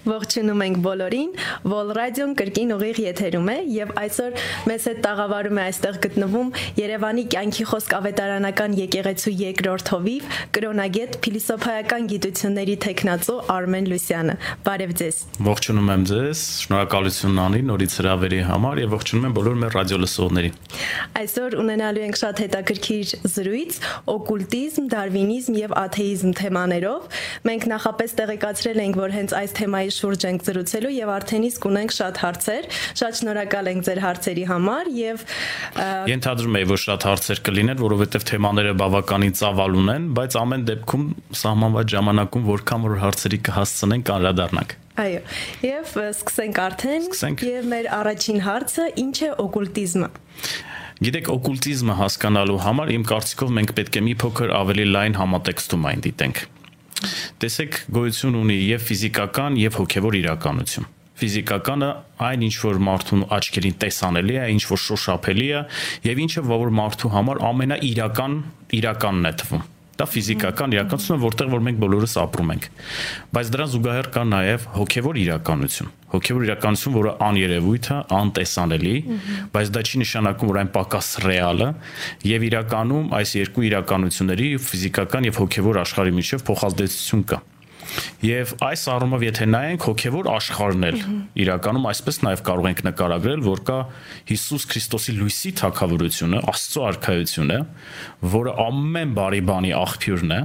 Ողջունում ենք բոլորին։ Vol Radio-ն կրկին ուղիղ եթերում է եւ այսօր մեզ հետ տաղավարում է այստեղ գտնվում Երևանի կյանքի խոսք ավետարանական եկեղեցու երկրորդ հովիվ կրոնագետ փիլիսոփայական գիտությունների տեխնացու Արմեն Լուսյանը։ Բարև ձեզ։ Ողջունում եմ ձեզ։ Շնորհակալություն Անի նորից հրավերի համար եւ ողջունում եմ բոլոր մեր ռադիո լսողներին։ Այսօր ունենալու ենք շատ հետաքրքիր զրույց օկուլտիզմ, դարվինիզմ եւ աթեիզմ թեմաներով։ Մենք նախապես տեղեկացրել ենք, որ հենց այս թեմայի թեմայի շուրջ ենք զրուցելու եւ արդեն իսկ ունենք շատ հարցեր։ Շատ շնորհակալ ենք ձեր հարցերի համար եւ Ենթադրում եմ, որ շատ հարցեր կլինեն, որովհետեւ թեմաները բավականին ծավալ ունեն, բայց ամեն դեպքում սահմանված ժամանակում որքան որ հարցերի կհասցնենք, անդրադառնանք։ Այո, եւ սկսենք արդեն եւ մեր առաջին հարցը ինչ է օկուլտիզմը։ Գիտեք, օկուլտիզմը հասկանալու համար իմ կարծիքով մենք պետք է մի փոքր ավելի լայն համատեքստում այն դիտենք։ Տեսեք, գոյություն ունի եւ ֆիզիկական եւ հոգեվոր իրականություն։ Ֆիզիկականը այն ինչ որ մարդուն աչքերին տեսանելի է, ինչ որ շոշափելի է եւ ինչը որ մարդու համար ամենաիրական իրականն է թվում դա ֆիզիկական իրականություն է, որտեղ որ մենք բոլորս ապրում ենք։ Բայց դրան զուգահեռ կա նաև հոգևոր իրականություն։ Հոգևոր իրականություն, որը աներևույթ է, անտեսանելի, բայց դա չի նշանակում, որ այն պակաս ռեալ է, եւ իրականում այս երկու իրականությունների ֆիզիկական եւ հոգևոր աշխարհի միջև փոխազդեցություն կա։ Եվ այս առումով եթե նայենք հոգևոր աշխարհն էլ իրականում այսպես նաև կարող ենք նկարագրել, որ կա Հիսուս Քրիստոսի լույսի թակավորությունը, Աստծո արքայությունը, որը ամեն բարի բանի աղբյուրն է,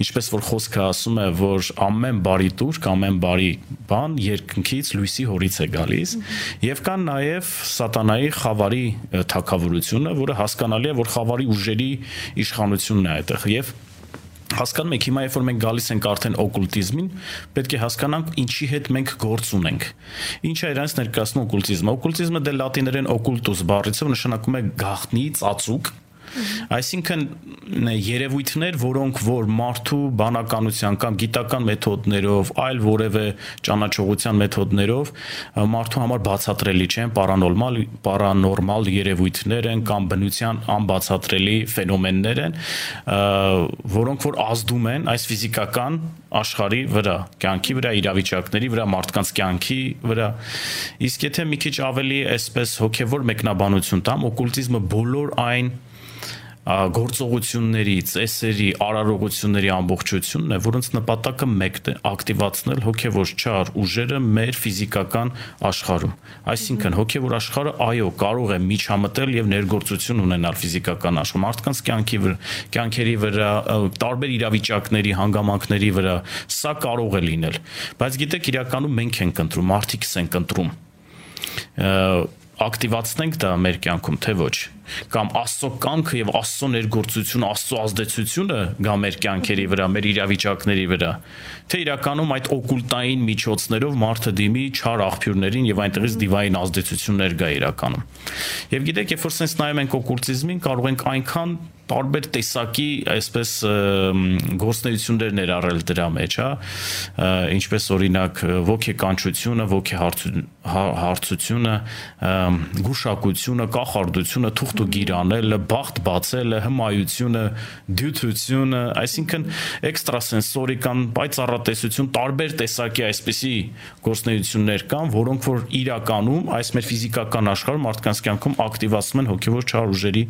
Ինչպես որ խոսքը ասում է, որ ամեն բարի տուրք, ամեն բարի բան երկնքից լույսի հորից է գալիս, եւ կան նաեւ սատանայի խավարի թակավորությունը, որը հասկանալի է, որ խավարի ուժերի իշխանությունն է այդտեղ եւ հասկանում եք հիմա երբ որ մենք գալիս ենք արդեն օկուլտիզմին, պետք է հասկանանք ինչի հետ մենք գործ ունենք։ Ինչ է իրանց ներկայացնում օկուլտիզմը։ Օկուլտիզմը դե լատիներեն օկուլտուս բառից նշանակում է գաղտնի, ծածուկ, Այսինքն երևույթներ, որոնք որ մարդու բանականության կամ գիտական մեթոդներով, այլ որևէ ճանաչողության մեթոդներով մարդու համար բացատրելի չեն, պարանորմալ պարանորմալ երևույթներ են կամ բնության անբացատրելի ֆենոմեններ են, որոնք որ ազդում են այս ֆիզիկական աշխարհի վրա, կյանքի վրա, իրավիճակների վրա, մարդկանց կյանքի վրա։ Իսկ եթե մի քիչ ավելի այսպես հոգևոր մեկնաբանություն տամ, օկուլտիզմը բոլոր այն գործողությունների, ծեսերի, արարողությունների ամբողջությունն է, որոնց նպատակը մեկն է՝ ակտիվացնել հոգևոր չար ուժերը մեր ֆիզիկական աշխարհում։ Այսինքն հոգևոր աշխարհը այո, կարող է միջամտել եւ ներգործություն ունենալ ֆիզիկական աշխարհում, մարդկանց կյանքի վրա, կյանքերի վրա, տարբեր իրավիճակների, հանգամանքների վրա, սա կարող է լինել։ Բայց գիտեք, իրականում մենք ենք ընտրում, մարդիկս ենք ընտրում ակտիվացնենք դա մեր կյանքում, թե ոչ կամ Աստծո կամքը եւ Աստծո ներգործությունը, Աստծո ազդեցությունը գա մեր կյանքերի վրա, մեր իրավիճակների վրա, թե իրականում այդ օկուլտային միջոցներով մարդը դիմի չար աղբյուրներին եւ այնտեղից դիվային ազդեցություններ գա իրականում։ Եվ գիտեք, երբ որ sense նայում ենք օկուլտիզմին, կարող ենք այնքան տարբեր տեսակի այսպես գործնեություններ ներառել դրա մեջ, հա, ինչպես օրինակ ոգեկանչությունը, ոգեհարցությունը, գուշակությունը, կախարդությունը, թուղթ ու գիրանելը, բախտ բացելը, հմայությունը, դյութությունը, այսինքն էքստրասենսորիկան, պայծառատեսություն, տարբեր տեսակի այսպիսի գործնեություններ կան, որոնք որ իրականում այս մեր ֆիզիկական աշխարհում մարդկանց կյանքում ակտիվացնում են հոգեվոր չար ուժերի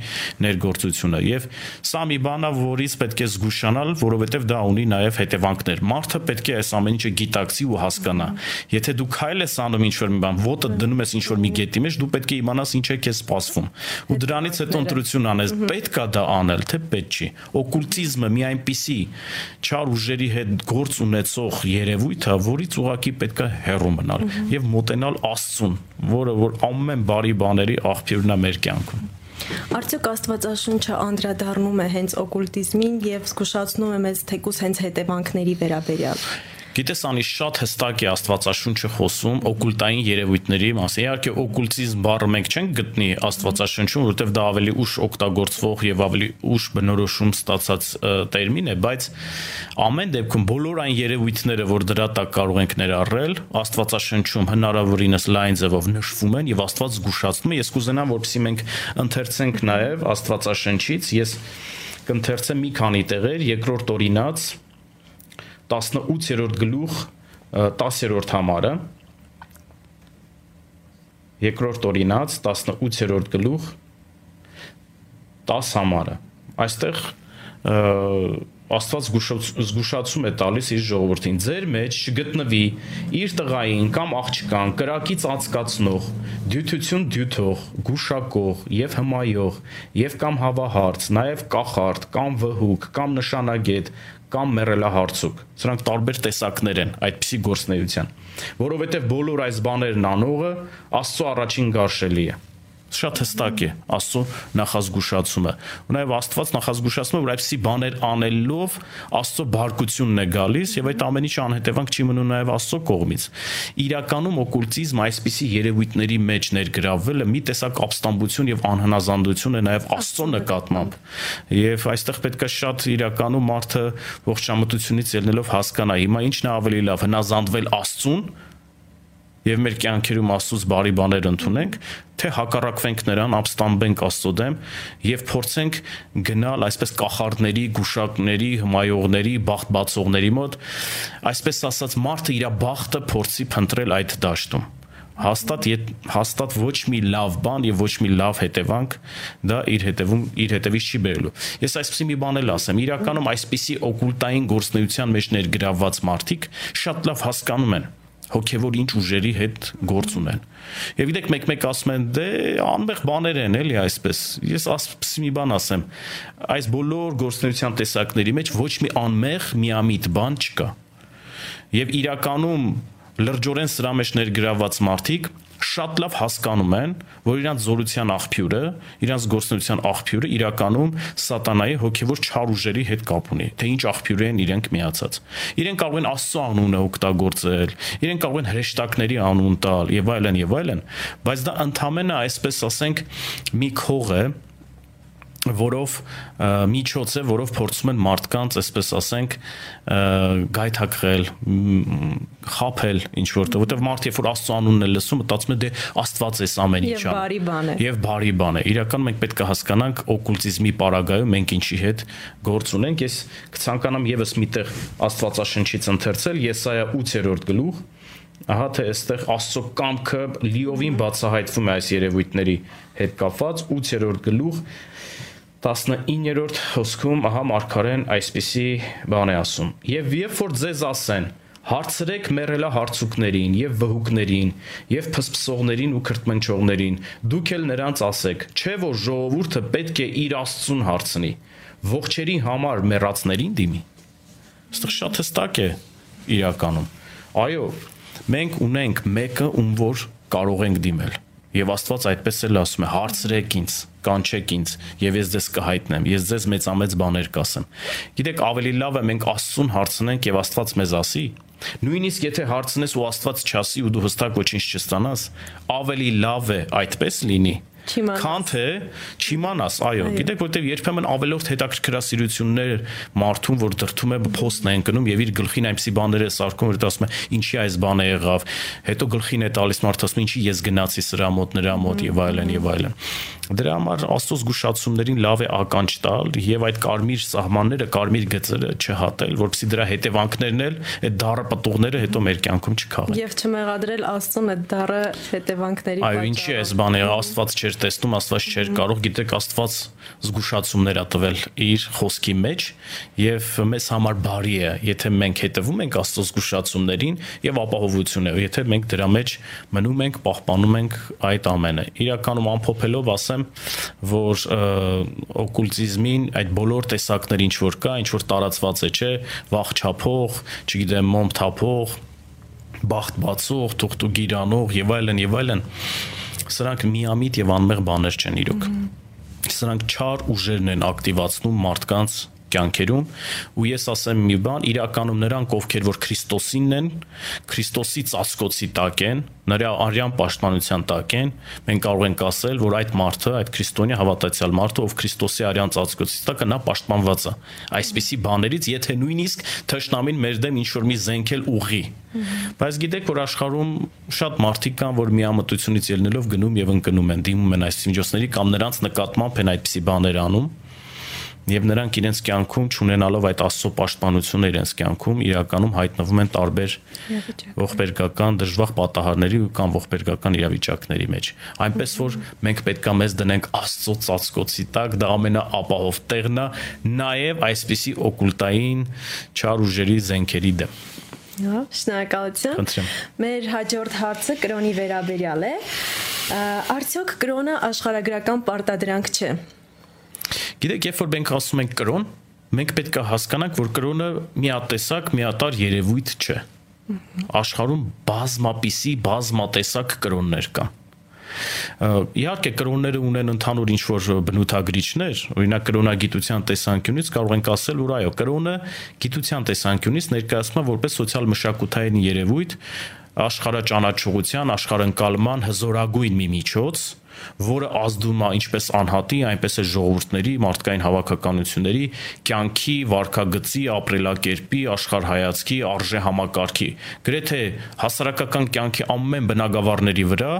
ներգործությունը եւ Սա մի բան է, որից պետք է զգուշանալ, որովհետև դա ունի նաև հետևանքներ։ Մարդը պետք է այս ամեն ինչը գիտակցի ու հասկանա։ Եթե դու քայլ ես անում ինչ-որ մի բան, ոտը դնում ես ինչ-որ մի գետի մեջ, դու պետք է իմանաս ինչ է քեզ սպասվում։ Ու դրանից հետո ընտրություն անես, պետք է դա անել, թե պետք չի։ Օկուլտիզմը մի այնպիսի չար ուժերի հետ գործ ունեցող երևույթ է, որից ուղակի պետք է հեռու մնալ եւ մոտենալ Աստծուն, որը որ ամեն բարի բաների աղբյուրն է մեր կյանքում։ Արդյոք Աստվածաշունչը անդրադառնում է հենց օկուլտիզմին եւ զգուշացնում է մեզ թեկուս հենց հետևանքների վերաբերյալ։ Գիտես, անի շատ հստակ է Աստվածաշունչը խոսում օկուլտային երևույթների մասին։ Իհարկե, օկուլտիզմ բառը մենք չենք գտնի Աստվածաշունչում, որովհետև դա ավելի ուշ օգտագործվող եւ ավելի ուշ բնորոշում ստացած տերմին է, բայց ամեն դեպքում բոլոր այն երևույթները, որ դրա տակ կարող ենք ներառել, Աստվածաշունչում հնարավորինս լայն ձևով նշվում են եւ Աստված զգուշացնում է։ Ես կուզենամ, որպեսզի մենք ընթերցենք նաեւ Աստվածաշնչից, ես կընթերցեմ մի քանի տեղեր, երկրորդ օրինաց 18-րդ գլուխ 10-րդ համարը երկրորդ օրինաց 18-րդ գլուխ 10 համարը այստեղ Աստված զգուշացում է տալիս իր ժողովրդին. ձեր մեջ չգտնվի իր տղային կամ աղջկան կրակից անցկացնող, դյութություն դյութող, գուշակող եւ հմայող եւ կամ հավահարց, նաեւ կախարդ կամ վհուկ կամ նշանագետ կամ մեռելահարցուկ։ Սրանք տարբեր տեսակներ են այդպիսի գործնեության, որովհետեւ բոլոր այս բաներն անողը Աստծո առաջին գարշելի է շատ հստակ է Աստծո նախազգուշացումը։ Ու նաև Աստված նախազգուշացնում է, որ այսպիսի բաներ անելով Աստծո բարկությունն է գալիս եւ այդ ամեն ինչը անհետևանք չի մնում նաև Աստծո կողմից։ Իրականում օկուլտիզմ այսպիսի երևույթների մեջ ներգրավվելը մի տեսակ ապստամբություն եւ անհնազանդություն է նաև Աստծո նկատմամբ։ Եվ այստեղ պետք է շատ իրականում մարդը ողջամտությունից ելնելով հասկանա, հիմա ինչն է ավելի լավ, հնազանդվել Աստծուն եւ մեր կյանքերում Աստծոց բարի բաներ ընդունենք, թե հակառակվենք նրան, ապստամբենք Աստծո դեմ եւ փորձենք գնալ այսպես կախարդների, գուշակների, հմայողների, բախտ բացողների մոտ, այսպես ասած մարդը իր բախտը փորձի փնտրել այդ դաշտում հաստատ հաստատ ոչ մի լավ բան եւ ոչ մի լավ հետևանք դա իր հետևում իր հետևից չի բերելու ես այսպեսի մի բան էլ ասեմ իրականում այսպիսի օկուլտային գործնեության մեջ ներգրավված մարդիկ շատ լավ հասկանում են հոգևոր ինչ ուժերի հետ գործ ունեն։ Եվ գիտեք, մեկ-մեկ ասում են, դե անմեղ բաներ են, էլի այսպես։ Ես ասպիսի մի բան ասեմ, այս բոլոր գործնական տեսակների մեջ ոչ մի անմեղ, միամիտ բան չկա։ Եվ իրականում լրջորեն սրա մեջ ներգրաված մարդիկ շատ լավ հասկանում են, որ իրանց զորության աղբյուրը, իրանց գործնության աղբյուրը իրականում սատանայի հոգևոր չար ուժերի հետ կապ ունի, թե ինչ աղբյուր են իրենք միացած։ Իրենք կարող են Աստծո անունը օգտագործել, իրենք կարող են հրեշտակների անուն տալ եւ այլն եւ այլն, բայց դա ընդհանրապես այսպես ասենք մի քող է, որով միջոց է, որով փորձում են մարդկանց, այսպես ասենք, գայթակղել, խափել ինչ որտեղ, որտեղ մարդ երբ որ Աստծո անունն է լսում, մտածում է դե Աստված էս ամեն ինչ անում։ Եվ բարի բան է։ Եվ բարի բան է։ Իրական մենք պետք է հասկանանք օկուլտիզմի պարագայում մենք ինչի հետ գործ ունենք։ Ես կցանկանամ եւս միտեղ Աստվածաշնչից ընթերցել Եսայա 8-րդ գլուխ ահա թե այստեղ Աստծո կամքը լիովին բացահայտվում է այս երևույթների հետ կապված 8-րդ գլուխ 19-րդ հոսքում ահա մարգարեն այսպիսի բան է ասում. Եվ երբ որ ձեզ ասեն, հարցրեք մերելա հարցուկներին եւ վհուկներին եւ փսփսողներին ու քրտմնչողներին, դուք էլ նրանց ասեք, չէ որ ժողովուրդը պետք է իր Աստծուն հարցնի, ողջերի համար մեռածներին դիմի։ Այստեղ շատ հստակ է իրականում։ Այո, մենք ունենք մեկը, ում որ կարող ենք դիմել Եվ Աստված այդպես էլ ասում է. հարցրեք ինձ, կանչեք ինձ, եւ ես ձեզ կհայտնեմ, ես ձեզ մեծամեծ բաներ կասեմ։ Գիտեք, ավելի լավ է մենք Աստծուն հարցնենք եւ Աստված մեզ ասի, Նույնիսկ եթե հարցնես ու Աստված չասի ու դու հստակ ոչինչ չստանաս, ավելի լավ է այդպես լինի, Քան թե չիմանաս, այո, գիտեք, որտեվ երբեմն ավելորդ հետաքրքրասիրություններ մարդուն, որ դրթում է փոստն է ընկնում եւ իր գլխին այնպիսի բաներ է սարքում, որ ասում է, ինչի այս բանը եղավ, հետո գլխին է տալիս մարդը ասում, ինչի ես գնացի սրա մոտ, նրա մոտ եւ այլն եւ այլն։ Դրա համար Աստծո զգուշացումներին լավ է ականջ տալ եւ այդ կարմիր սահմանները, կարմիր գծերը չհատել, որովհետեւ դրա հետևանքներն էլ այդ դառը պատուղները հետո մեր կյանքում չքաղեն։ Եվ չմեղադրել Աստծուն այդ դառը հետևանքների պատճառը։ Այո, ինչի է այս բանը, Աստված չէր տեսնում, Աստված չէր կարող, գիտեք, Աստված զգուշացումներ ա տվել իր խոսքի մեջ եւ մեզ համար բարի է, եթե մենք հետևում ենք Աստծո զգուշացումներին եւ ապահովություն է, եթե մենք դրա մեջ մնում ենք, պահպանում ենք այդ ամենը։ Իրականում ամփոփելով ասեմ, որ օկուլտիզմին այդ բոլոր տեսակներ ինչ որ կա, ինչ որ տարածված է, չէ, վախ չափող, չգիտեմ, մոմ թափող, բախտ բացող, թուղթու գիրանող եւ այլն եւ այլն սրանք միամիտ եւ անմեղ բաներ չեն իրոք։ Սրանք չար ուժերն են ակտիվացնում մարդկանց կյանքերում ու ես ասեմ մի բան իրականում նրանք ովքեր որ Քրիստոսինն են Քրիստոսի ծածկոցի տակ են նրա արյան պաշտպանության տակ են մենք կարող ենք ասել որ այդ մարդը այդ քրիստոնյա հավատացյալ մարդը ով Քրիստոսի արյան ծածկոցի տակ նա պաշտպանված է այսպիսի բաներից եթե նույնիսկ թշնամին մեր դեմ ինչ որ մի զենքել ուղի բայց գիտեք որ աշխարհում շատ մարդիկ կան որ միամտությունից ելնելով գնում եւ ընկնում են դիմում են այս միջոցների կամ նրանց նկատմամբ են այդպիսի բաներ անում եւ նրանք իրենց կյանքում ճանենալով այդ աստծո պաշտպանությունը իրենց կյանքում իրականում հայտնվում են տարբեր ողբերգական դժվար պատահարների կամ ողբերգական իրավիճակների մեջ այնպես որ մենք պետքա մեզ դնենք աստծո ծածկոցի տակ դա ամենաապահով տեղն է նաեւ այսպիսի օկուլտային չար ուժերի զենքերի դեմ Հա, շնորհակալություն։ Մեր հաջորդ հարցը կրոնի վերաբերյալ է։ Արդյոք կրոնը աշխարհագրական պարտադրանք չէ։ Գիտեք, երբ որ մենք ասում ենք կրոն, մենք պետք է հասկանանք, որ կրոնը միատեսակ, միատար երևույթ չէ։ Աշխարհում բազմապիսի, բազմատեսակ կրոններ կան։ Իհարկե կրոնները ունեն ընդհանուր ինչ որ բնութագրիչներ, օրինակ կրոնագիտության տեսանկյունից կարող ենք ասել, որ այո, կրոնը գիտության տեսանկյունից ներկայացվում է որպես սոցիալ մշակութային երևույթ, աշխարհաճանաչողության, աշխարհընկալման հզորագույն մի միջոց, որը ազդում է ինչպես անհատի, այնպես է ժողովուրդների, մարդկային հավաքականությունների, կյանքի, վարքագծի, ապրելակերպի, աշխարհայացքի, արժե համակարգի, գրեթե հասարակական կյանքի ամեն բնագավառների վրա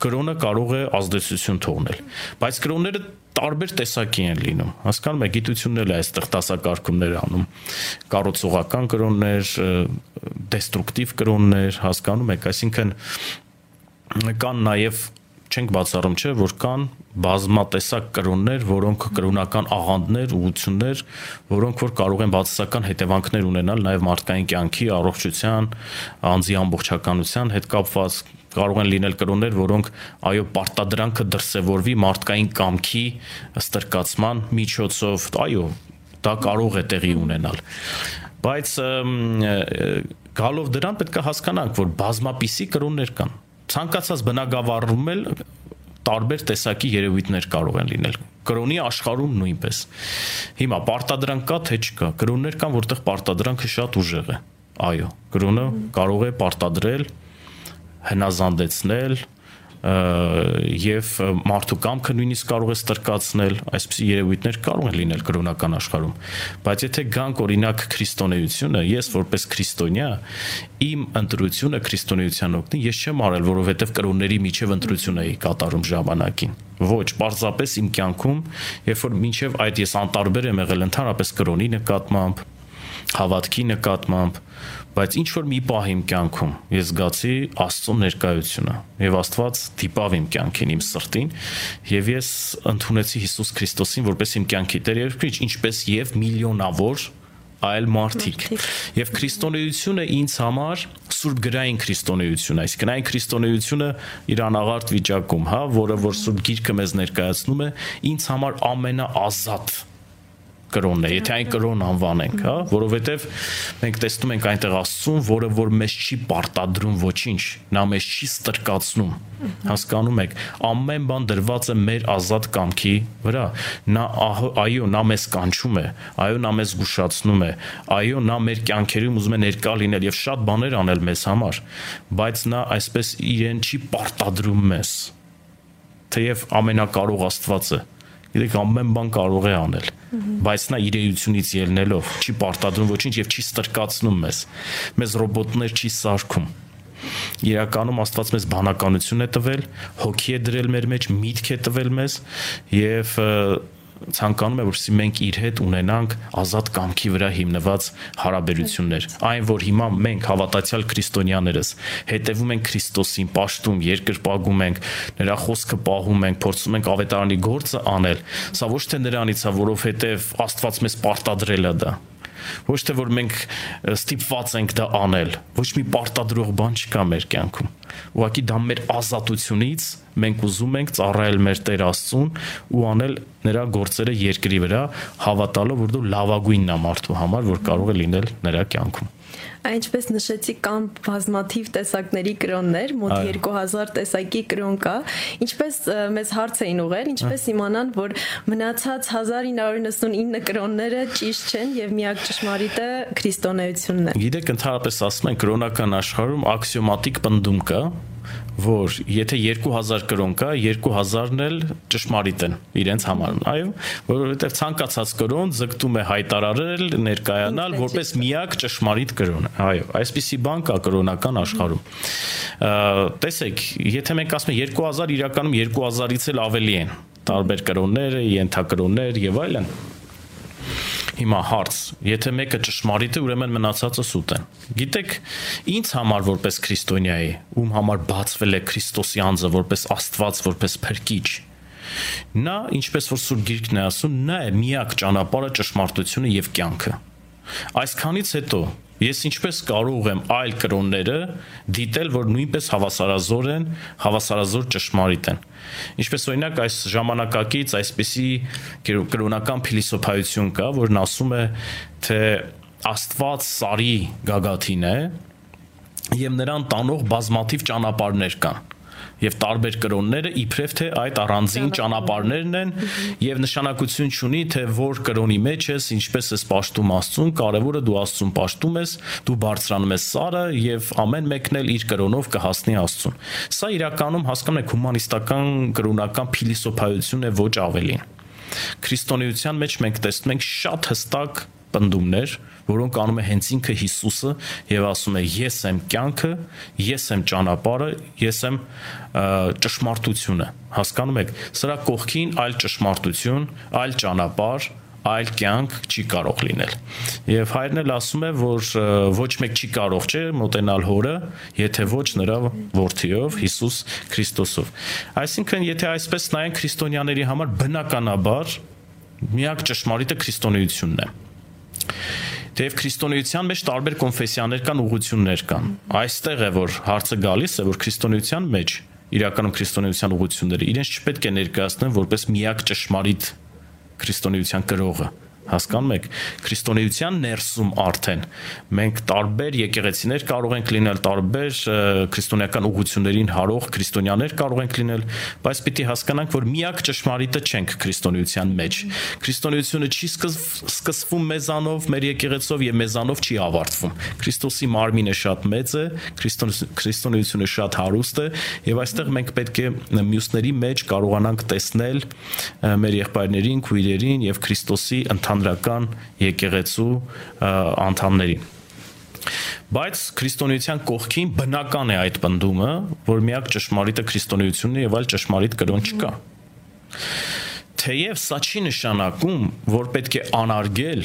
կրոնը կարող է ազդեցություն թողնել բայց կրոնները տարբեր տեսակի են լինում հասկանում եք գիտությունն էլ է այստեղ դասակարգումներ անում կառուցողական կրոններ դեստրուկտիվ կրոններ հասկանում եք այսինքն կան նաև չենք բացառում չէ որ կան բազմատեսակ կրոններ, որոնք կրոնական աղանդներ, ուղություններ, որոնք որ կարող են բացասական հետևանքներ ունենալ նաև մարդկային կյանքի, առողջության, անձի ամբողջականության հետ կապված կարող են լինել կրոններ, որոնք այո պարտադրանքը դրսևորվի մարդկային կամքի ստրկացման միջոցով, այո, դա կարող է տեղի ունենալ։ Բայց գալով դրան պետք է հասկանանք, որ բազմապիսի կրոններ կան ցանկացած բնակավարում էլ տարբեր տեսակի երևույթներ կարող են լինել կրոնի աշխարհում նույնպես հիմա պարտադրանք կա թե չկա կրոններ կան որտեղ պարտադրանքը շատ ուժեղ է այո կրոնը կարող է պարտադրել հնազանդեցնել եւ մարդու կամքը նույնիսկ կարող է ստրկացնել, այսպիսի երևույթներ կարող են լինել կրոնական աշխարհում։ Բայց եթե գանք օրինակ քրիստոնեությունը, ես որպես քրիստոնյա իմ ընտրությունը քրիստոնեության օգնի, ես չեմ արել, որովհետեւ կրոնների միջև ընտրություն էի կատարում ժամանակին։ Ոչ, պարզապես իմ կյանքում, երբ որ մինչև այդ ես անտարբեր եմ եղել ընդհանրապես կրոնի նկատմամբ, հավատքի նկատմամբ, բայց ինչ որ մի պահ իմ կյանքում ես զգացի Աստծո ներկայությունը եւ Աստված դիպավ իմ կյանքին, իմ սրտին եւ ես ընդունեցի Հիսուս Քրիստոսին որպես իմ կյանքի Տեր եւ Քրիչ, ինչպես եւ միլիոնավոր այլ մարդիկ։ Եվ քրիստոնեությունը ինձ համար սուրբ գրային քրիստոնեություն, այսինքն այն քրիստոնեությունը իր անաղարտ վիճակում, հա, որը որ սուրբ գիրքը մեզ ներկայացնում է, ինձ համար ամենաազատ կրոնն է, եթե այն կրոն անվանենք, հա, որովհետև մենք տեսնում ենք այնտեղ Աստծուն, որը որ մեզ չի պարտադրում ոչինչ, նա մեզ չի ստրկացնում։ Հասկանում եք, ամեն բան դրված է մեր ազատ կամքի վրա։ Նա այո, նա մեզ կանչում է, այո, նա մեզ զգուշացնում է, այո, նա մեր կյանքերում ուզում է ներկա լինել եւ շատ բաներ անել մեզ համար, բայց նա այսպես իրեն չի պարտադրում մեզ թեև ամենակարող Աստվածը գիտեք ամեն բան կարող է անել բայց նա իր էությունից ելնելով չի պարտադրում ոչինչ եւ չի ստրկացնում մեզ մեզ ռոբոտներ չի սարքում իրականում Աստված մեզ բանականություն է տվել, հոգի է դրել մեր մեջ, միտք է տվել մեզ եւ ցանկանում է որպեսզի մենք իր հետ ունենանք ազատ կամքի վրա հիմնված հարաբերություններ այն որ հիմա մենք հավատացյալ քրիստոնյաներս հետևում ենք Քրիստոսին պաշտում երկրպագում ենք նրա խոսքը պահում ենք փորձում ենք ավետարանի գործը անել սա ոչ թե նրանից է որովհետև Աստված մեզ պարտադրել է դա ոչ թե որ մենք ստիպված ենք դա անել ոչ մի պարտադրող բան չկա մեր կյանքում ուղղակի դա մեր ազատությունից մենք ուզում ենք ծառայել մեր Տեր Աստծուն ու անել նրա գործերը երկրի վրա հավատալով որ դու լավագույնն ես մարդու համար որ կարող է լինել նրա կյանքում Այնպես նշեցի կան բազմաթիվ տեսակների կրոններ, մոտ 2000 տեսակի կրոն կա։ Ինչպես մեզ հարց էին ուղել, ինչպես իմանան, որ մնացած 1999 կրոնները ճիշտ չեն եւ միակ ճշմարիտը քրիստոնեությունն է։ Գիտեք, ընդհանրապես ասում են կրոնական աշխարհում աքսիոմատիկ պնդում կա, որ եթե 2000 կրոն կա, 2000-ն էլ ճշմարիտ են իրենց համար։ Այո, որովհետև ցանկացած կրոն ձգտում է հայտարարել, ներկայանալ որպես միակ ճշմարիտ կրոն։ Այո, այսպիսի բան կա կրոնական աշխարհում։ Տեսեք, եթե մենք ասում ենք 2000 իրականում 2000-ից էլ ավելի են տարբեր կրոններ, ենթակրոններ եւ այլն Հիմա հարց, եթե մեկը ճշմարիտ է, ուրեմն մնացածը սուտ են։ Գիտեք, ինձ համար որպես քրիստոնյայի, ում համար բացվել է Քրիստոսի անձը որպես Աստված, որպես փրկիչ, նա, ինչպես որ Սուրբ Գիրքն է ասում, նա է միակ ճանապարհը, ճշմարտությունը եւ կյանքը։ Այսքանից հետո Ես ինչպես կարող եմ այլ կրոնները դիտել, որ նույնպես հավասարազոր են, հավասարազոր ճշմարիտ են։ Ինչպես օրինակ այս ժամանակակից այսպիսի կրոնական փիլիսոփայություն կա, որն ասում է, թե Աստված սարի գագաթին է եւ նրան տանող բազմաթիվ ճանապարհներ կան եւ տարբեր կրոնները իբրև թե այդ առանձին ճանապարհներն են եւ նշանակություն չունի թե որ կրոնի մեջ ես, ինչպես ես պաշտում Աստծուն, կարևորը դու Աստծուն պաշտում ես, դու բարձրանում ես սարը եւ ամեն մեկն էլ իր կրոնով կհասնի Աստծուն։ Սա իրականում հասկանում եք հումանիստական կրոնական փիլիսոփայություն է ոչ ավելին։ Քրիստոնեության մեջ մենք տեսնում ենք շատ հստակ պնդումներ, որոնք անում է հենց ինքը Հիսուսը եւ ասում է ես եմ կյանքը, ես եմ ճանապարհը, ես եմ ճշմարտությունը։ Հասկանում եք, սրա կողքին այլ ճշմարտություն, այլ ճանապարհ, այլ կյանք չի կարող լինել։ Եվ հայրն էլ ասում է, որ ոչ մեկ չի կարող չէ մոտենալ հորը, եթե ոչ նրա որդիով Հիսուս Քրիստոսով։ Այսինքն, եթե այսպես նայեն քրիստոնյաների համար բնականաբար միակ ճշմարիտը քրիստոնեությունն է։ Թեև քրիստոնեության մեջ տարբեր կոնֆեսիաներ կան, ուղություններ կան։ Այստեղ է որ հարցը գալիս է, որ քրիստոնեության մեջ իրականում քրիստոնեության ուղությունները իրենց չպետք է ներկայացնեն որպես միակ ճշմարիտ քրիստոնեության կրողը հասկանում եք քրիստոնեության ներսում արդեն մենք տարբեր եկեղեցիներ կարող ենք լինել տարբեր քրիստոնեական ուղություններին հարող քրիստոնյաներ կարող ենք լինել բայց պիտի հասկանանք որ միակ ճշմարիտը չենք քրիստոնեության մեջ քրիստոնեությունը չի սկսվում մեզանով մեր եկեղեցով եւ մեզանով չի ավարտվում քրիստոսի մարմինը շատ մեծ է քրիստոնեությունը շատ հարուստ է եւ այստեղ մենք պետք է մյուսների մեջ կարողանանք տեսնել մեր եղբայրներին քույրերին եւ քրիստոսի ընթան հանրական եկեղեցու անդամներին բայց քրիստոնեության կողքին բնական է այդ բնդումը, որ միակ ճշմարիտը քրիստոնեությունն է եւ այլ ճշմարիտ կրոն չկա։ Թեև սա չի նշանակում, որ պետք է անարգել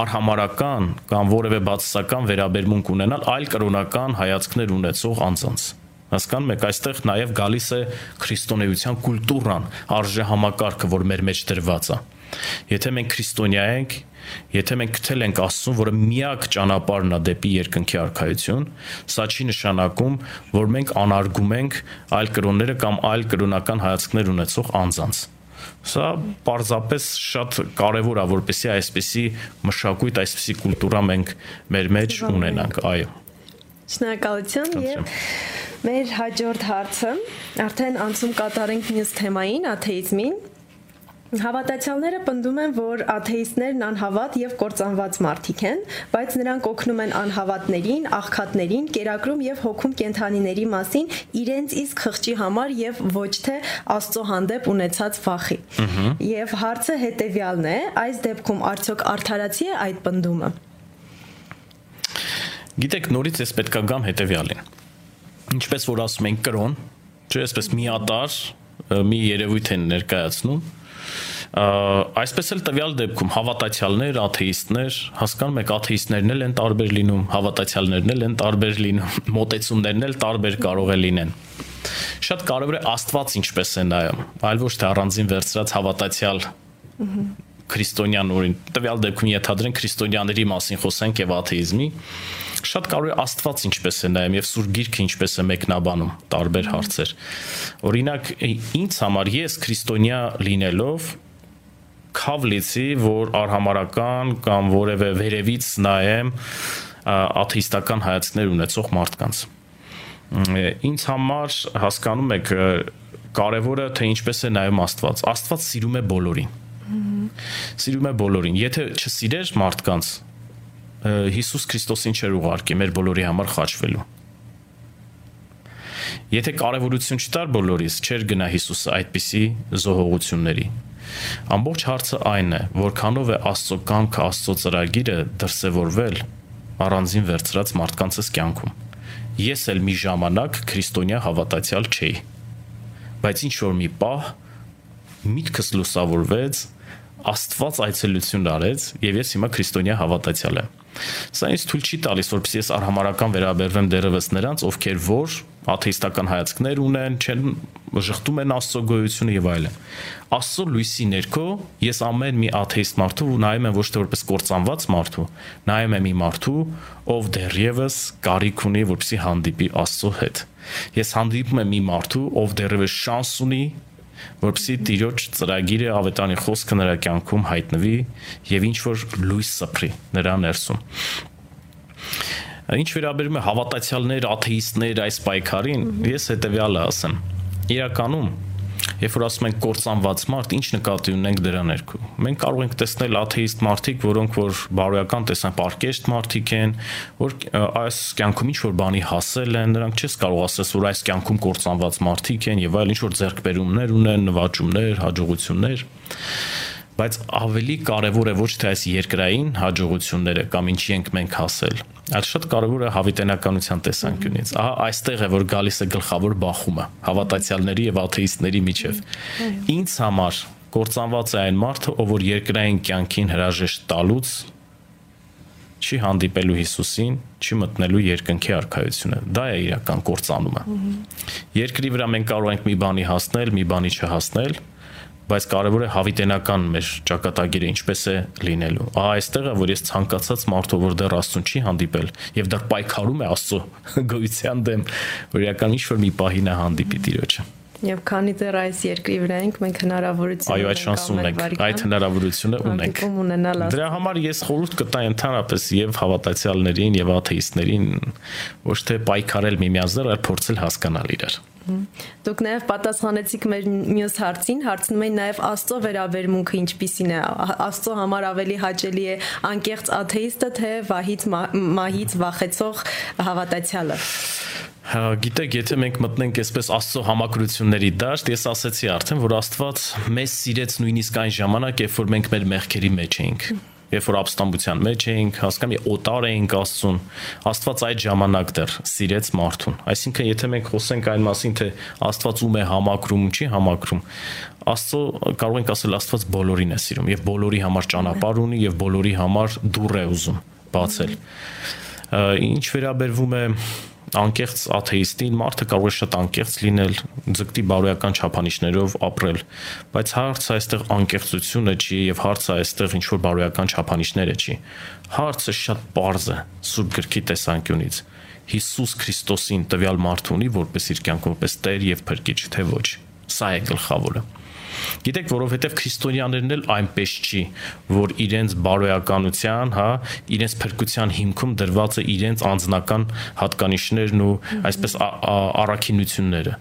արհամարական կամ որևէ բացասական վերաբերմունք ունենալ այլ կրոնական հայացքներ ունեցող անձանց։ Հասկանում եք, այստեղ նաև գալիս է քրիստոնեության կուլտուրան, արժե համակարգը, որ մեր մեջ դրված է։ Եթե մենք քրիստոնյա ենք, եթե մենք գտել ենք Աստծուն, որը միակ ճանապարհն է դեպի երկնքի արքայություն, սա չի նշանակում, որ մենք անարգում ենք այլ կրոնները կամ այլ կրոնական հայացքներ ունեցող անձանց։ Սա պարզապես շատ կարևոր է, որպեսզի այսպիսի մշակույթ, այսպիսի կուլտուրա մենք մեր մեջ ունենանք, այո։ Շնորհակալություն եւ մեր հաջորդ հարցը արդեն անցում կատարենք մյուս թեմային, աթեիզմին Հավատացյալները պնդում են, որ աթեիստներն անհավատ եւ կործանված մարդիկ են, բայց նրանք օգնում են անհավատներին, աղքատներին, կերակրում եւ հոգում կենթանիների մասին իրենց իսկ խղճի համար եւ ոչ թե Աստծո հանդեպ ունեցած վախի։ Եվ հարցը հետեւյալն է. այս դեպքում արդյոք արդարացի է այդ պնդումը։ Գիտեք, նորից ես պետքա գամ հետեւյալին։ Ինչպես որ ասում են կրոն, չէ, այսպես միատար մի երևույթ են ներկայացնում Այսպես էլ տվյալ դեպքում հավատացյալներ, աթեիստներ, հասկանում եք, աթեիստներն էլ են տարբեր լինում, հավատացյալներն էլ են տարբեր լինում, մոտեցումներն էլ տարբեր կարող է լինեն։ Շատ կարևոր է Աստված ինչպես է նայում, այլ ոչ թե առանձին վերծրած հավատացյալ քրիստոնյան օրին տվյալ դեպքում ենթադրենք քրիստոնյաների մասին խոսենք եւ աթեիզմի շատ կարող է Աստված ինչպես է նայում եւ Սուրբ Գիրքը ինչպես է մեկնաբանում տարբեր հարցեր օրինակ ինձ համար ես քրիստոնյա լինելով քավ լիցի, որ արհամարական կամ որևէ վերևից նայեմ աթեիստական հայացքներ ունեցող մարդկանց։ Ինձ համար հասկանում եք կարևորը թե ինչպես է նայում Աստված։ Աստված սիրում է բոլորին։ Սիրում է բոլորին։ Եթե չսիրեր մարդկանց, Հիսուս Քրիստոսին չէր ուղարկի մեր բոլորի համար խաչվելու։ Եթե կարևորություն չտար բոլորիս, չէր գնա Հիսուսը այդպիսի զոհողությունների։ Ամբողջ հարցը այն է, որքանով է Աստծո կամքը, Աստծո ծրագիրը դրսևորվել առանձին վերծրած մարդկանցս կյանքում։ Ես էլ մի ժամանակ քրիստոնյա հավատացյալ չէի։ Բայց ինչ որ մի պահ միտքս լուսավորվեց Աստված այցելություն արեց եւ ես հիմա քրիստոնյա հավատացյալ եմ։ Սա ինձ թույլ չի տալիս, որպեսզի ես արհամարական վերաբերվեմ դերևս նրանց, ովքեր որ աթեիստական հայացքներ ունեն, չեն ժխտում են Աստծո գոյությունը եւ այլն։ Աստծո լույսի ներքո ես ամեն մի աթեիստ մարդու նայում եմ ոչ թե որպես կործանված մարդու, նայում եմ մի մարդու, ով դեռևս կարիք ունի, որպեսզի հանդիպի Աստծո հետ։ Ես հանդիպում եմ մի մարդու, ով դեռևս շանս ունի որպեսի Տիրոջ ծրագիրը ավետանի խոսքը նրա կյանքում հայտնվի եւ ինչ որ լույս սփռի նրա ներսում։ Ինչ վերաբերում է հավատացյալներ, աթեիստներ այս պայքարին, ես հետեւյալը ասեմ։ Իրականում Երբ որ ասում ենք կործանված մարդ, ինչ նկատի ունենք դրա ներքո։ Մենք կարող ենք տեսնել աթեիստ մարդիկ, որոնք որ բարոյական տեսան պարկեշտ մարդիկ են, որ այս կյանքում ինչ որ բանի հասել են, նրանք չես կարող ասես, որ այս կյանքում կործանված մարդիկ են եւ այլ ինչ որ ձեռքբերումներ ունեն, նվաճումներ, հաջողություններ բայց ավելի կարևոր է ոչ թե այս երկրային հաջողությունները կամ ինչի ենք մենք հասել, այլ շատ կարևոր է հավիտենականության տեսանկյունից։ Ահա այստեղ է որ գալիս է գլխավոր բախումը հավատացյալների եւ աթեիստների միջև։ Ինչ համար կործանված է այն մարդը, ով որ երկրային կյանքին հրաժեշտ տալուց չի հանդիպելու Հիսուսին, չի մտնելու երկնքի արքայությունը։ Դա է իրական կործանումը։ Երկրի վրա մենք կարող ենք մի բանի հասնել, մի բանի չհասնել, բայց կարևոր է հավիտենական մեր ճակատագիրը ինչպես է լինելու։ Ահա այստեղ է, որ ես ցանկացած մարդու, որ դեռ Աստծուն չի հանդիպել եւ դեռ պայքարում է Աստծո գոյության դեմ, որ իրական ինչ որ մի պահին է հանդիպի Տիրոջը։ Եվ քանի դեռ այս երկրի վրա ենք, մենք հնարավորություն Այո, այդ շանս ունենք, այդ հնարավորությունը ունենք։ Դրա համար ես խորհուրդ կտայի ընդհանրապես եւ հավատացյալներին եւ աթեիստներին ոչ թե պայքարել միմյանց դեռ, այլ փորձել հասկանալ իրար։ Դուք նաև պատասխանեցիք մեր մյուս հարցին, հարցնում էին նաև Աստծո վերաբերմունքը ինչպիսին է։ Աստծո համար ավելի հաճելի է անկեղծ աթեիստը, թե վահից մահից վախեցող հավատացյալը։ Հա, գիտեք, եթե մենք մտնենք այսպես Աստծո համակրությունների դաշտ, ես ասացի արդեն, որ Աստված մեզ սիրեց նույնիսկ այն ժամանակ, երբ որ մենք մեր մեղքերի մեջ էինք երբ որ ապստամբության մեջ էինք, հասկանում եք, օտար էինք Աստծուն, Աստված այդ ժամանակ դեռ սիրեց մարդուն։ Այսինքն, եթե մենք խոսենք այն մասին, թե Աստված ում է համակրում, չի համակրում, Աստծո կարող ենք ասել Աստված բոլորին է սիրում եւ բոլորի համար ճանապարհ ունի եւ բոլորի համար դուռ է ուզում բացել։ Ինչ վերաբերվում է անկեղծ աթեիստին մարդը կարող է շատ անկեղծ լինել, ձգտի բարոյական չափանիշներով ապրել, բայց հարցը այստեղ անկեղծությունը չի եւ հարցը այստեղ ինչ որ բարոյական չափանիշները չի։ Հարցը շատ པարզ է Սուրբ գրքի տեսանկյունից։ Հիսուս Քրիստոսին տվյալ մարդ ունի որպես իր կյանքում որպես Տեր եւ Փրկիչ, թե ոչ։ Սա է գլխավորը։ Գիտեք, որովհետև քրիստոնյաներն էլ այնպես չի, որ իրենց բարոյականության, հա, իրենց փրկության հիմքում դրված է իրենց անձնական հատկանիշներն ու այսպես առաքինությունները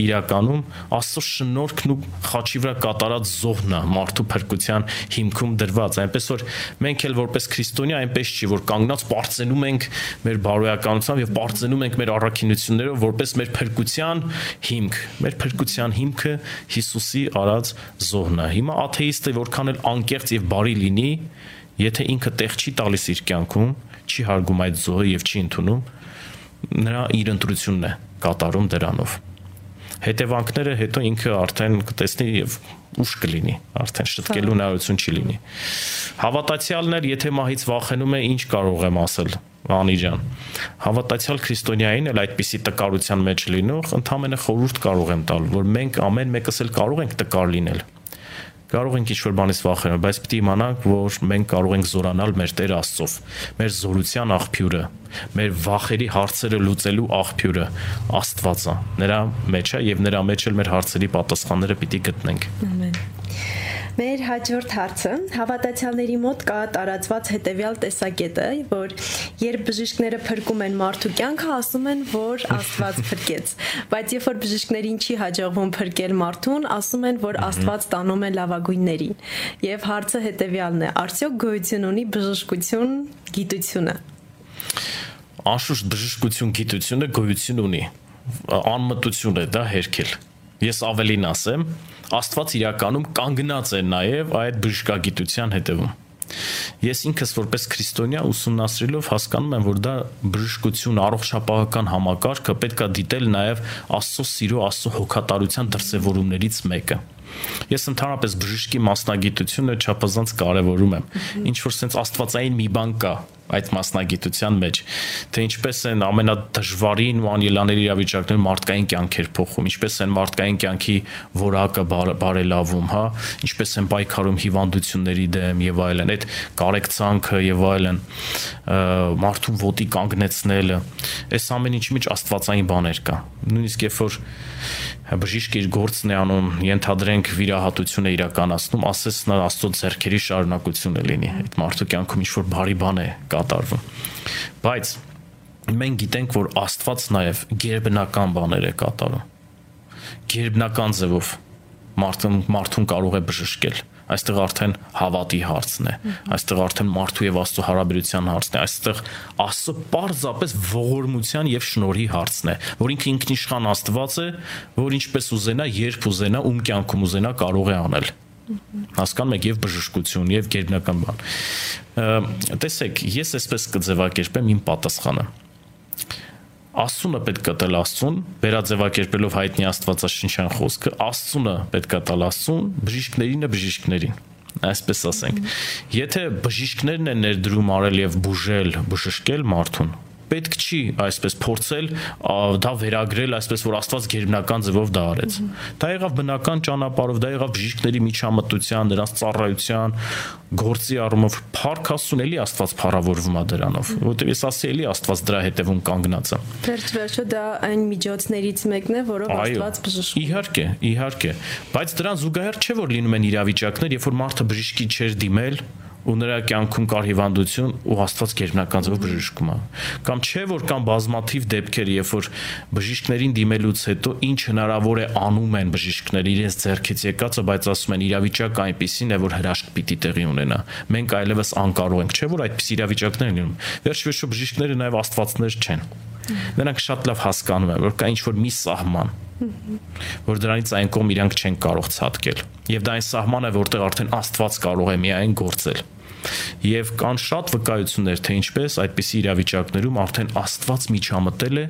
իրականում Աստծո շնորհքն ու խաչի վրա կատարած զոհն է մարդու փրկության հիմքում դրված։ Այնպես որ մենք էլ որպես քրիստոնյա այնպես չի, որ կանգնած པարծենում ենք մեր բարոյականությամբ եւ པարծենում ենք մեր առաքինություններով որպես մեր փրկության հիմք։ Մեր փրկության հիմքը Հիսուսի արած զոհն է։ Հիմա աթեիստը որքան էլ անկեղծ եւ բարի լինի, եթե ինքը տեղ չի տալիս իր կյանքում, չի հարգում այդ զոհը եւ չի ընդունում, նրա իր ընտրությունն է կատարում դրանով հետևանքները հետո ինքը արդեն կտեսնի եւ ուշ կլինի, արդեն շտկելու հնարավորություն չի լինի։ Հավատացյալներ, եթե մահից վախենում է, ինչ կարող եմ ասել, Անի ջան։ Հավատացյալ քրիստոնյային էլ այդպիսի տկարության մեջ լինող, ընդհանրապես խորհուրդ կարող եմ տալ, որ մենք ամեն մեկս էլ կարող ենք տկար լինել կարող ենք ինչ-որ բանից վախենալ, բայց է իմանանք, որ մենք կարող ենք զորանալ մեր Տեր Աստծով, մեր զորության աղբյուրը, մեր վախերի հարցերը լուծելու աղբյուրը Աստվածը։ Նրա մեջ է եւ նրա մեջ էլ մեր հարցերի պատասխանները պիտի գտնենք։ Ամեն։ Մեր հաջորդ հարցը հավատացյալների մոտ կա տարածված հետևյալ տեսակետը, որ երբ բժիշկները փրկում են մարդու կյանքը, ասում են, որ Աստված փրկեց, բայց երբ որ բժիշկներին չի հաջողվում փրկել մարդուն, ասում են, որ Աստված տանում է լավագույններին։ Եվ հարցը հետևյալն է. արդյոք գոյություն ունի բժշկություն գիտությունը։ Անշուշտ բժշկություն գիտությունը գոյություն ունի։ Անմտություն է դա հերքել։ Ես ավելին ասեմ, Աստված իրականում կանգնած է նաև այդ բժշկագիտության հետևում։ Ես ինքս որպես քրիստոնյա ուսումնասիրելով հասկանում եմ, որ դա բժշկություն, առողջապահական համակարգը պետքա դիտել նաև Աստծո սիրո, Աստծո հոգատարության դրսևորումներից մեկը։ Ես ընդհանրապես բժշկի մասնագիտությունը չափազանց կարևորում եմ։ Ինչ որ sense աստվածային մի բան կա, այդ մասնագիտության մեջ թե ինչպես են ամենադժվարին ու անելանելի իրավիճակներում մարդկային կյանքեր փոխում, ինչպես են մարդկային կյանքի որակը բարելավում, հա, ինչպես են պայքարում հիվանդությունների դեմ եւ այլն, այդ կարեկցանքը եւ այլն, մարդուն ոտի կանգնեցնելը, այս ամեն ինչի մեջ աստվածային բաներ կա։ Նույնիսկ երբ որ բժիշկը իր գործն է անում, ենթադրենք վիրահատություն է իրականացնում, ասես նա Աստծո ձեռքերի շարունակություն է լինի։ Այդ մարդու կյանքում ինչ որ բարի բան է կատարվում։ Բայց մենք գիտենք, որ Աստված նաև գերբնական բաներ է կատարում։ Գերբնական ձևով մարդուն մարդուն կարող է բժշկել այստեղ արդեն հավատի հարցն է այստեղ արդեն մարդու եւ աստծո հարաբերության հարցն է այստեղ աստծո պարզապես ողորմության եւ շնորհի հարցն է որ ինքը ինքնիշխան աստված է որ ինչպես ուզենա երբ ուզենա ում կյանքում ուզենա կարող է անել հասկանում եք եւ բժշկություն եւ գերբնական բան տեսեք ես այսպես կձևակերպեմ իմ պատասխանը Աստծունը պետք է տալ Աստծուն, վերաձևակերպելով հայտնի Աստվածաշնչյան խոսքը, Աստծունը պետք է տալ Աստծուն, բժիշկներինը բժիշկներին այսպես ասենք եթե բժիշկներն են ներդրում արել եւ բուժել բժշկել մարդուն պետք չի այսպես փորձել դա վերագրել այսպես որ Աստված գերբնական ձևով դա արեց։ Դա եղավ բնական ճանապարհով, դա եղավ բժիշկների միջամտության, նրանց ծառայության, գործի առումով փառք Աստծուն էլի Աստված փառավորվում է դրանով, որովհետև ես ասի էլի Աստված դրա հետևում կանգնած է։ Վերջ-վերջը դա այն միջոցներից մեկն է, որով Աստված բժշկում։ Իհարկե, իհարկե, բայց դրան զուգահեռ չէ որ լինում են իրավիճակներ, երբ որ մարդը բժշկի չէր դիմել, ու նրա կյանքում կար հիվանդություն ու Աստված գերբնական ձևով բժշկում է։ Կամ չէ որ կան բազմաթիվ դեպքեր, երբ որ բժիշկներին դիմելուց հետո ինչ հնարավոր է անում են բժիշկները իրենց ձեռքից եկածը, բայց ասում են իրավիճակը այնպեսին է, որ հրաշք պիտի տեղի ունենա։ Մենք այլևս անկարող ենք, չէ որ այդպես իրավիճակներ են լինում։ Վերջ-վերջո բժիշկները նաև աստվածներ չեն։ Նրանք շատ լավ հասկանում են, որ կա ինչ-որ մի սահման, որ դրանից այն կողմ իրանք չեն կարող ցածկել։ Եվ դա այն սահմանը, որտեղ արդեն Աստված կարող է միայն գործել եւ կան շատ վկայություններ թե ինչպես այդպիսի իրավիճակներում արդեն Աստված միջամտել է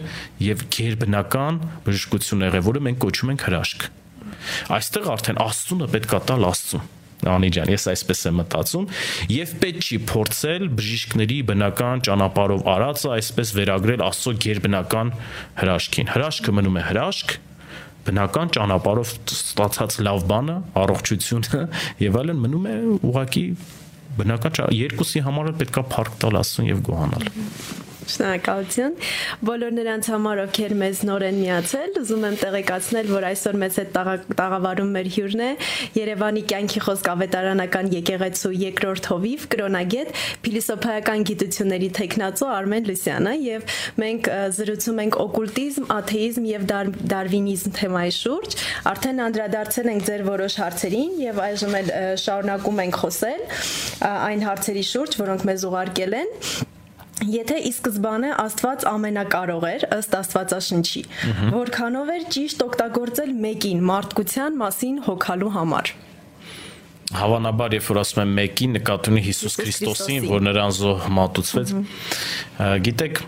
եւ ģերբնական բժշկություն եղել, որը մենք կոչում ենք հրաշք։ Այստեղ արդեն Աստծունը պետք է տալ Աստծուն Անի ջան, ես այսպես եմ մտածում եւ պետք չի փորձել բժիշկների բնական ճանապարհով արածը այսպես վերագրել Աստծո ģերբնական հրաշքին։ Հրաշքը մնում է հրաշք, բնական ճանապարհով ստացած լավ բանը, առողջությունը եւ այլն մնում է ուղակի բնական երկուսի համար պետքա փառք տալ Աստծուն եւ գոհանալ։ Շնորհակալություն։ Բոլոր նրանց համար, ովքեր մեզ նոր են միացել, ուզում եմ տեղեկացնել, որ այսօր մեզ հետ տաղավարում մեր հյուրն է Երևանի կյանքի խոսք ավետարանական եկեղեցու երկրորդ հովիվ կրոնագետ փիլիսոփայական գիտությունների տեխնացու Արմեն Լուսյանը եւ մենք զրուցում ենք օկուլտիզմ, աթեիզմ եւ դարվինիզմ թեմայի շուրջ։ Արդեն անդրադարձել ենք ձեր որոշ հարցերին եւ այժմ էլ շարունակում ենք խոսել այն հարցերի շուրջ, որոնք մեզ ուղարկել են Եթե ի սկզբանե Աստված ամենակարող էր ըստ Աստվածաշնչի, որքանով էր ճիշտ օգտագործել մեկին մարդկության մասին հոգալու համար հավանաբար երբ որ ասում եմ մեկին նկատի ունի Հիսուս Քրիստոսին, որ նրան զոհ մատուցվեց, գիտեք,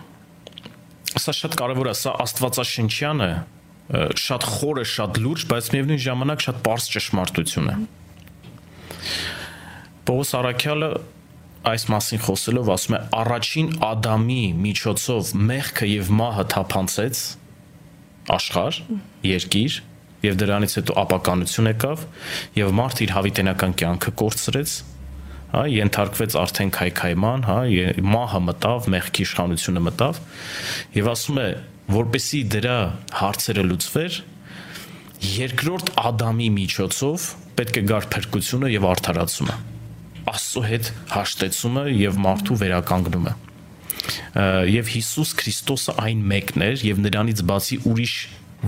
սա շատ կարևոր է, սա Աստվածաշնչյան է, շատ խոր է, շատ լուրջ, բայց միևնույն ժամանակ շատ པարզ ճշմարտություն է։ Պողոս Արաքյալը այս մասին խոսելով ասում է առաջին Ադամի միջոցով մեղքը եւ մահը թափանցեց աշխարհ, երկիր եւ դրանից հետո ապականություն եկավ եւ մարդը իր հավիտենական կյանքը կորցրեց հա ենթարկվեց արդեն քայքայման, հա մահը մտավ, մեղքի իշխանությունը մտավ եւ ասում է որպեսի դրա հարցերը լուծվեր երկրորդ Ադամի միջոցով պետք է գար փրկությունը եւ արդարացումը Աստծո հետ հաշտեցումը եւ մարդու վերականգնումը եւ Հիսուս Քրիստոսը այն մեկն էր եւ նրանից բացի ուրիշ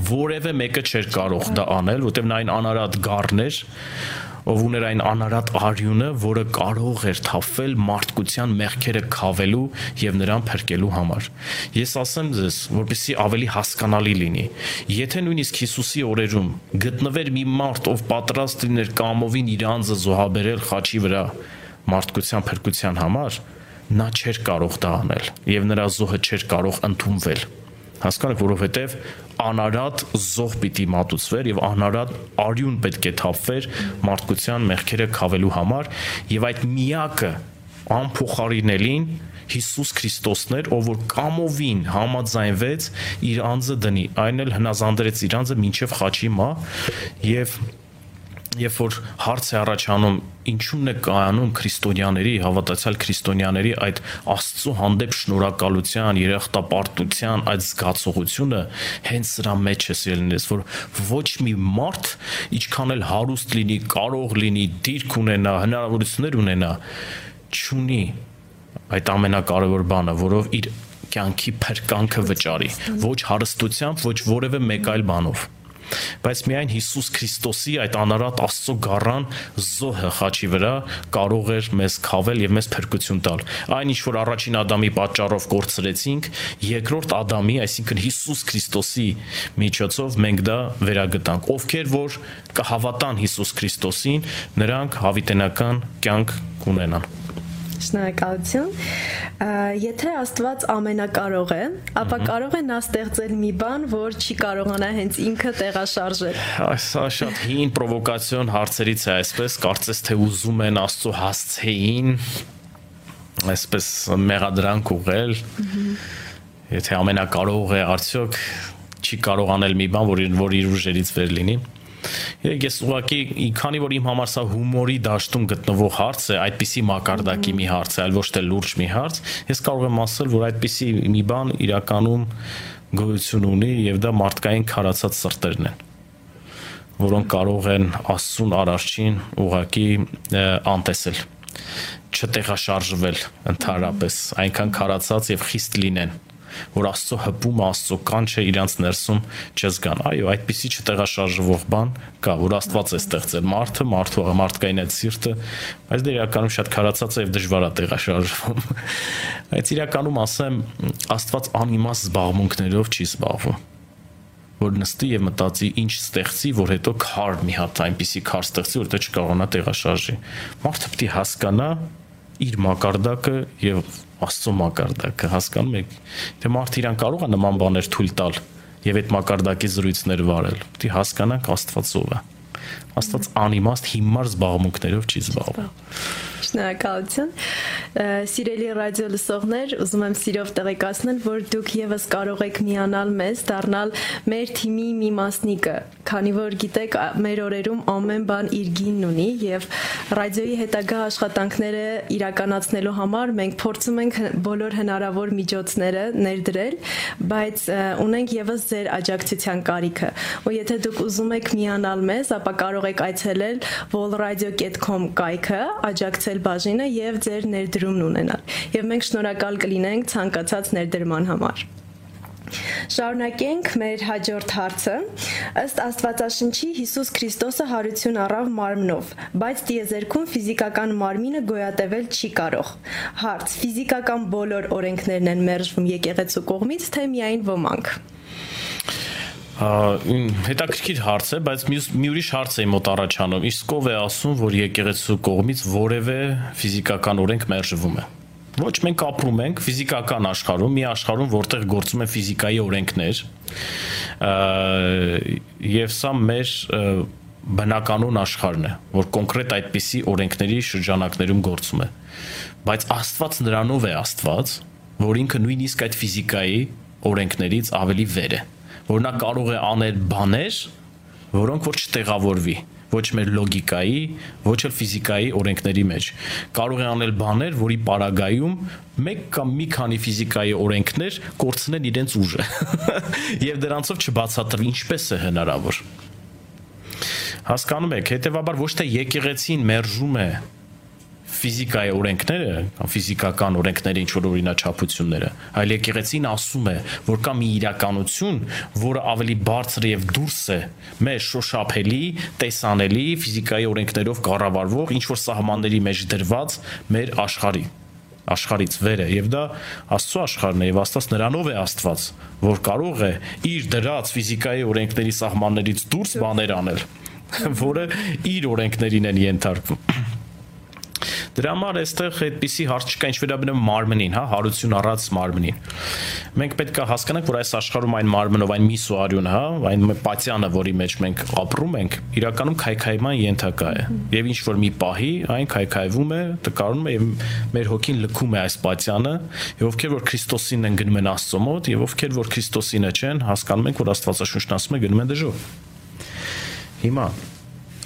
որևէ մեկը չէր կարող դա անել, որտեղ նա այն անարատ գառներ, ով ուներ այն անարատ արյունը, որը կարող էր թափվել մարդկության մեղքերը քավելու եւ նրան փրկելու համար։ Ես ասեմ ձեզ, որպեսզի ավելի հասկանալի լինի, եթե նույնիսկ Հիսուսի օրերում գտնվեր մի մարդ, ով պատրաստ լիներ կամովին իր անձը զոհաբերել խաչի վրա մարդկության փրկության համար, նա չէր կարող դա անել եւ նրա զոհը չէր կարող ընդունվել հասկանաք որովհետեւ անարատ զոհ պիտի մատուցվեր եւ անարատ արյուն պետք է թափվեր մարդկության մեղքերը քավելու համար եւ այդ միակը անփոխարինելին Հիսուս Քրիստոսն էր, ով որ կամովին համաձայնվեց իր անձը դնի, այն էլ հնազանդրեց իր անձը մինչև խաչի մա եւ երբ որ հարց է առաջանում ինչու՞մն է կայանում քրիստոնյաների հավատացյալ քրիստոնյաների այդ Աստծո հանդեպ շնորհակալության, երախտապարտության այդ զգացողությունը հենց սրա մեջ է սիրելիներս, որ ոչ մի մարդ ինչքան էլ հարուստ լինի, կարող լինի, դիրք ունենա, հնարավորություններ ունենա, չունի այդ ամենակարևոր բանը, որով իր կյանքի փրկանքը վճարի, ոչ հարստությամբ, ոչ որևէ մեկ այլ բանով բայց միայն Հիսուս Քրիստոսի այդ անարատ Աստծո գառան զոհը խաչի վրա կարող էր մեզ խավել եւ մեզ փրկություն տալ։ Այն ինչ որ առաջին Ադամի պատճառով կորցրեցինք, երկրորդ Ադամի, այսինքն Հիսուս Քրիստոսի միջոցով մենք դա վերագտանք։ Ովքեր որ կհավատան Հիսուս Քրիստոսին, նրանք հավիտենական կյանք կունենան։ Շնորհակալություն։ Եթե Աստված ամենակարող է, ապա կարող է նա ստեղծել մի բան, որ չի կարողանա հենց ինքը տեղաշարժել։ Սա շատ հին պրովոկացիոն հարցերից է այսպես, կարծես թե ուզում են Աստծո հասցեին այսպես մեղադրանք ուղղել։ Եթե ամենակարող է, արդյոք չի կարող անել մի բան, որ որ իր ուժերից վեր լինի։ Երեք ես ուղղակի քանի որ իմ համար սա հումորի դաշտում գտնվող հարց է, այդպիսի մակարդակի մի հարց է, այլ ոչ թե լուրջ մի հարց, ես կարող եմ ասել, որ այդպիսի մի բան իրականում գոյություն ունի եւ դա մարդկային քարացած սրտերն են որոնք կարող են աստծուն արարչին ուղակի անտեսել չտեղաշարժվել ընդհանրապես այնքան քարացած եւ խիստ լինեն որ Աստծո հպումը, Աստծո կանչը իրանց ներսում չզգան։ Այո, այդպիսի չտեղաշարժվող բան կա, որ Աստված է ստեղծել մարդը, մարդու մարդկային այդ սիրտը, բայց դա իրականում շատ քարացած է եւ դժվար է տեղաշարժվում։ Բայց իրականում ասեմ, Աստված անիմաստ զբաղմունքներով չի զբաղվում որ նստի եւ մտածի ինչ ստեղծի, որ հետո քար մի հատ այնպիսի քար ստեղծի, որ դա չկարողանա տեղաշարժի։ Մարդը պետք է հասկանա իր մակարդակը եւ Աստծո մակարդակը, հասկանում եք։ Թե մարդ իրան կարող է նման բաներ թույլ տալ եւ այդ մակարդակի զրույցներ վարել։ Դի հասկանանք Աստվածով է։ Աստված անիմաստ հիմար զբաղմունքներով չի զբաղվում։ Շնորհակալություն։ Սիրելի ռադիո լսողներ, ուզում եմ սիրով տեղեկացնել, որ դուք եւս կարող եք միանալ մեզ, դառնալ մեր թիմի մի մասնիկը, քանի որ գիտեք, մեր օրերում ամեն բան իր գինն ունի եւ ռադիոյի հետագա աշխատանքները իրականացնելու համար մենք փորձում ենք բոլոր հնարավոր միջոցները ներդրել, բայց ունենք եւս ձեր աջակցության կարիքը։ Ու եթե դուք ուզում եք միանալ մեզ, ապա կարող եք այցելել volradio.com կայքը, աջակցել բաժինը եւ ձեր ներդրումն ունենալ։ Եվ մենք շնորհակալ կլինենք ցանկացած ներդրման համար։ Շարունակենք մեր հաջորդ հարցը։ Ըստ Աստվածաշնչի Հիսուս Քրիստոսը հարություն առավ մարմնով, բայց դիեզերքում ֆիզիկական մարմինը գոյատևել չի կարող։ Հարց. ֆիզիկական բոլոր օրենքներն են մերժվում եկեղեցու կողմից, թե միայն ոմանք հետաքրքիր հարց է, բայց մյուս մի ուրիշ հարց է մոտ առաջանում։ Իսկ ով է ասում, որ եկեղեցու կողմից որևէ ֆիզիկական օրենք մերժվում է։ Ոչ մենք ապրում ենք ֆիզիկական աշխարհում, մի աշխարհում, որտեղ գործում են ֆիզիկայի օրենքներ, եւ սա մեր բնականon աշխարհն է, որ կոնկրետ այդպիսի օրենքների շրջանակներում գործում է։ Բայց Աստված նրանով է Աստված, որ ինքը նույնիսկ այդ ֆիզիկայի օրենքներից ավելի վեր է որ նա կարող է անել բաներ, որոնք որ չտեղավորվի ոչ մեր լոգիկայի, ոչ էլ ֆիզիկայի օրենքների մեջ։ Կարող է անել բաներ, որի պարագայում մեկ կամ մի քանի ֆիզիկայի օրենքներ կորցնեն իրենց ուժը։ Եվ դրանցով չբացատրվի ինչպես է հնարավոր։ Հասկանում եք, հետեւաբար ոչ թե եկեղեցին մերժում է ֆիզիկայի օրենքները ֆիզիկական օրենքների ինչ որ օրինաչափությունները, այլ եկեղեցին ասում է, որ կա մի իրականություն, որը ավելի բարձր եւ դուրս է մեր շոշափելի, տեսանելի ֆիզիկայի օրենքներով կառավարվող ինչ որ սահմանների մեջ դրված մեր աշխարհի աշխարից վեր է եւ դա Աստծո աշխարհն է եւ Աստված նրանով է Աստված, որ կարող է իր դրած ֆիզիկայի օրենքների սահմաններից դուրս բաներ անել, որը իր օրենքներին են ենթարկվում Դրա համար այստեղ այդպիսի հարց չկա, ինչ վերաբերում մարմնին, հա, հարություն առած մարմնին։ Մենք պետք է հասկանանք, որ այս աշխարհում այն մարմնով, այն միսու արյունը, հա, այն պատյանը, որի մեջ մենք ապրում ենք, իրականում քայքայման ենթակա է։ Եվ ինչ որ մի պահի այն քայքայվում է, տկարում է եւ մեր հոգին լքում է այս պատյանը, եւ ովքեր որ Քրիստոսին են գնում են Աստծո մոտ եւ ովքեր որ Քրիստոսինը չեն, հասկանում ենք, որ Աստվածաշունչն ասում է գնում են դժոխ։ Հիմա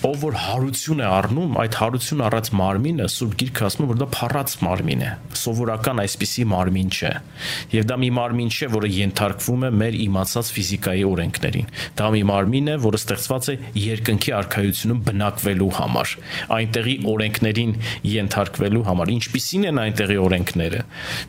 ով որ հարություն է առնում, այդ հարություն առած մարմինը Սուրբ Գիրքը ասում է, որ դա փառած մարմին է։ Սովորական այսպիսի մարմին չէ։ Եվ դա մի մարմին չէ, որը ենթարկվում է մեր իմացած ֆիզիկայի օրենքներին։ Դա մի մարմին է, որը ստեղծված է երկնքի արխայությունում բնակվելու համար, այնտեղի օրենքներին ենթարկվելու համար։ Ինչպիսին են այնտեղի օրենքները։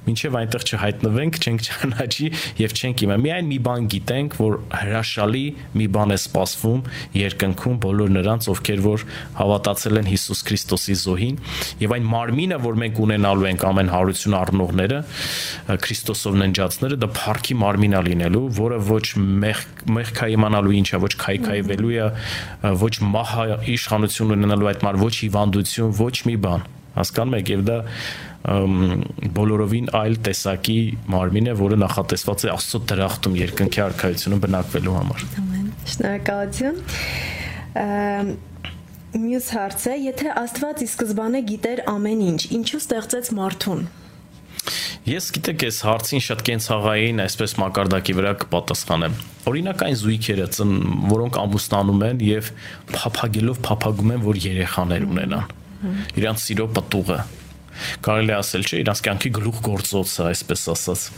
Մինչև այնտեղ չհայտնվենք, չենք ճանաչի եւ չենք իմա։ Միայն մի բան գիտենք, որ հրաշալի մի բան է սպասվում երկնքում բոլոր նրանց, ով ովքեր որ հավատացել են Հիսուս Քրիստոսի զոհին եւ այն մարմինը, որ մենք ունենալու ենք ամեն հարություն առնողները, Քրիստոսով ննջածները, դա փառքի մարմինա լինելու, որը ոչ մեղքա իմանալու ինչա, ոչ քայքայվելու է, ոչ մահա իշխանություն ունենալու այդ մար, ոչ հիվանդություն, ոչ մի բան հասկանում եք եւ դա բոլորովին այլ տեսակի մարմին է, որը նախատեսված է Աստծո դրախտում երկնքի արքայությունում բնակվելու համար։ Ամեն։ Շնորհակալություն Մյուս հարցը, եթե Աստված ի սկզբանե գիտեր ամեն ինչ, ինչու ստեղծեց մարդուն։ Ես գիտեք, այս հարցին շատ կենցաղային, այսպես մակարդակի վրա կպատասխանեմ։ Օրինակ այն զույգերը, որոնք ամուսնանում են եւ փափագելով փափագում են, որ երեխաներ ունենան։ Իրանց սիրո պտուղը։ Կարելի ասել, չէ, իրանց կյանքի գլուխ գործոցը, այսպես ասած։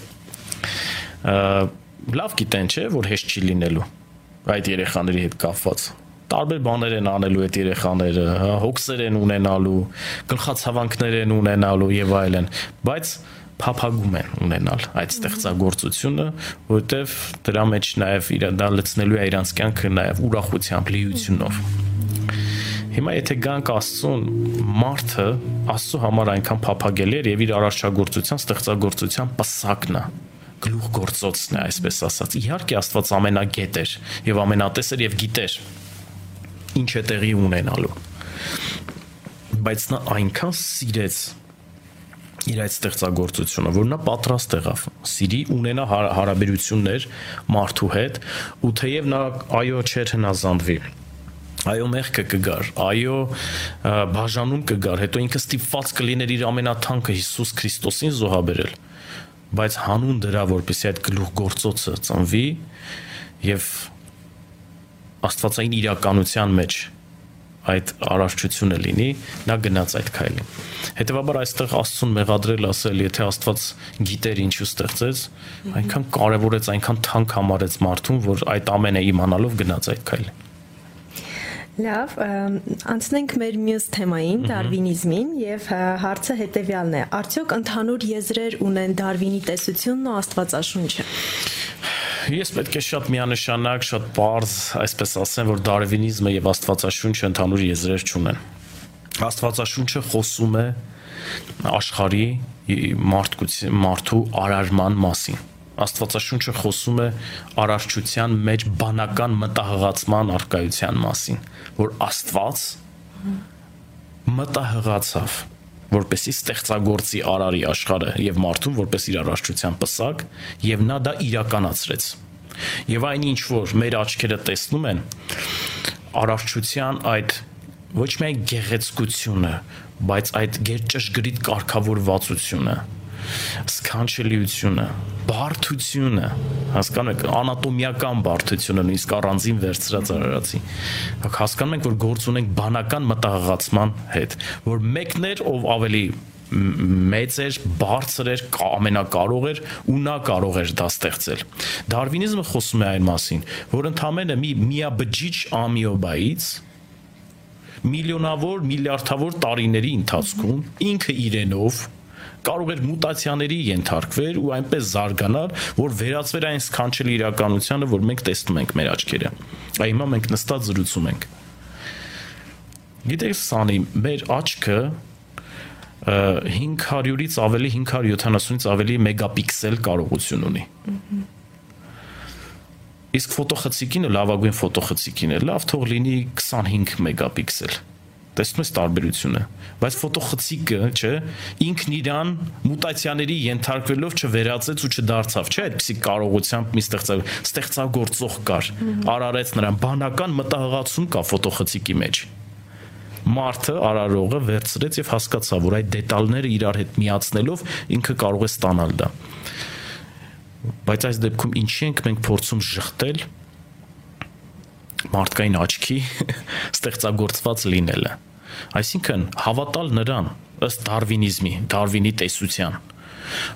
Լավ գիտեն, չէ, որ հեշտ չի լինելու այդ երեխաների հետ կապված տարբեր բաներ են անելու այդ երեխաները, հա, հոգսեր են ունենալու, գլխացավանքներ են ունենալու եւ այլն, բայց փափագում են ունենալ այդ ստեղծագործությունը, որովհետև դրա մեջ նաև իր դա լցնելու է իրանց կյանքը նաև ուրախությամբ, լիությունով։ Հիմա եթե գանք Աստծուն, մարդը Աստծո համար այնքան փափագել էր եւ իր արարչագործության, ստեղծագործության պսակն է գլուխ գործոցն է, այսպես ասած։ Իհարկե Աստված ամենագետ էր եւ ամենատեսեր եւ գիտեր ինչ է տեղի ունենալու բայց նա այնքան սիրեց իր այդ ստեղծագործությունը, որ նա պատրաստ եղավ սիրի ունենա հարաբերություններ մարդու հետ, ու թեև նա այո չէր հնազանդվի այո մեղքը կգար, այո բաժանում կգար, հետո ինքը ստիպված կլիներ իր ամենաթանկը Հիսուս Քրիստոսին զոհաբերել, բայց հանուն դրա, որպեսզի այդ գլուխ գործոցը ծնվի եւ աստվածային իրականության մեջ այդ արարչությունը լինի, նա գնաց այդ քայլին։ Հետևաբար այստեղ Աստծուն մեղադրել ասել, եթե Աստված գիտեր ինչու ստեղծեց, այնքան կարևորեց, այնքան թանկ համարեց մարդուն, որ այդ ամենը իմանալով գնաց այդ քայլին։ Լավ, անցնենք մեր մյուս թեմային, դարվինիզմին, եւ հարցը հետեւյալն է. արդյոք ընդհանուր եզրեր ունեն դարվինի տեսությունն ու Աստվածաշունչը ես պետք է շատ միանշանակ, շատ པարզ, այսպես ասեմ, որ դարվինիզմը եւ Աստվածաշունչը ընդհանուր եզրեր չունեն։ Աստվածաշունչը խոսում է աշխարհի մարդկության մարդու արարման մասին։ Աստվածաշունչը խոսում է արարչության մեջ բանական մտահղացման արկայության մասին, որ Աստված մտահղացավ որպեսի ստեղծագործի արարի աշխարհը եւ մարդուն որպես իր առարչության պսակ եւ նա դա իրականացրեց եւ այն ինչ որ մեր աչքերը տեսնում են առարչության այդ ոչ միայն գեղեցկությունը բայց այդ գերճշգրիտ կարգավորվածությունը սքանչելիությունը, բարդությունը, հասկանում եք, անատոմիական բարդությունը նույնիսկ առանձին վերծրած արարածի։ Հասկանում ենք, որ գործ ունենք բանական մտահղացման հետ, որ մեկն էր, ով ավելի մեծ էր, բարձր էր, ամենակարող էր ու նա կարող էր դա ստեղծել։ Դարվինիզմը խոսում է այն մասին, որ ընդամենը մի միաբջիջ ամիոբայից միլիոնավոր, միլիարդավոր տարիների ընթացքում ինքը իրենով կարող էր մուտացիաների ենթարկվեր ու այնպես զարգանալ, որ վերածվեր այն սքանչելի իրականությանը, որ մենք տեսնում ենք մեր աչքերը։ Այ հիմա մենք նստած զրուցում ենք։ Գիտեք, սանի մեր աչքը 500-ից ավելի 570-ից ավելի մեգապիքսել կարողություն ունի։ Իսկ ֆոտոխցիկինը լավագույն ֆոտոխցիկին է, լավ թող լինի 25 մեգապիքսել Տեսնում ես տարբերությունը։ Բայց ֆոտոխցիկը, չէ, ինքն իրան մուտացիաների ենթարկվելով չվերածեց ու չդարձավ, չէ, այդպիսի կարողությամբ մի ստեղծագ ստեղծագործող կար։ Արարեց նրան բանական մտահղացում կա ֆոտոխցիկի մեջ մարդը արարողը վերցրեց եւ հասկացավ, որ այդ դետալները իրար հետ միացնելով ինքը կարող է ստանալ դա։ Բայց այս դեպքում ինչի ենք մենք փորձում շղթել մարդկային աչքի ստեղծագործված լինելը։ Այսինքն հավատալ նրան ըստ դարվինիզմի, դարվինի տեսության,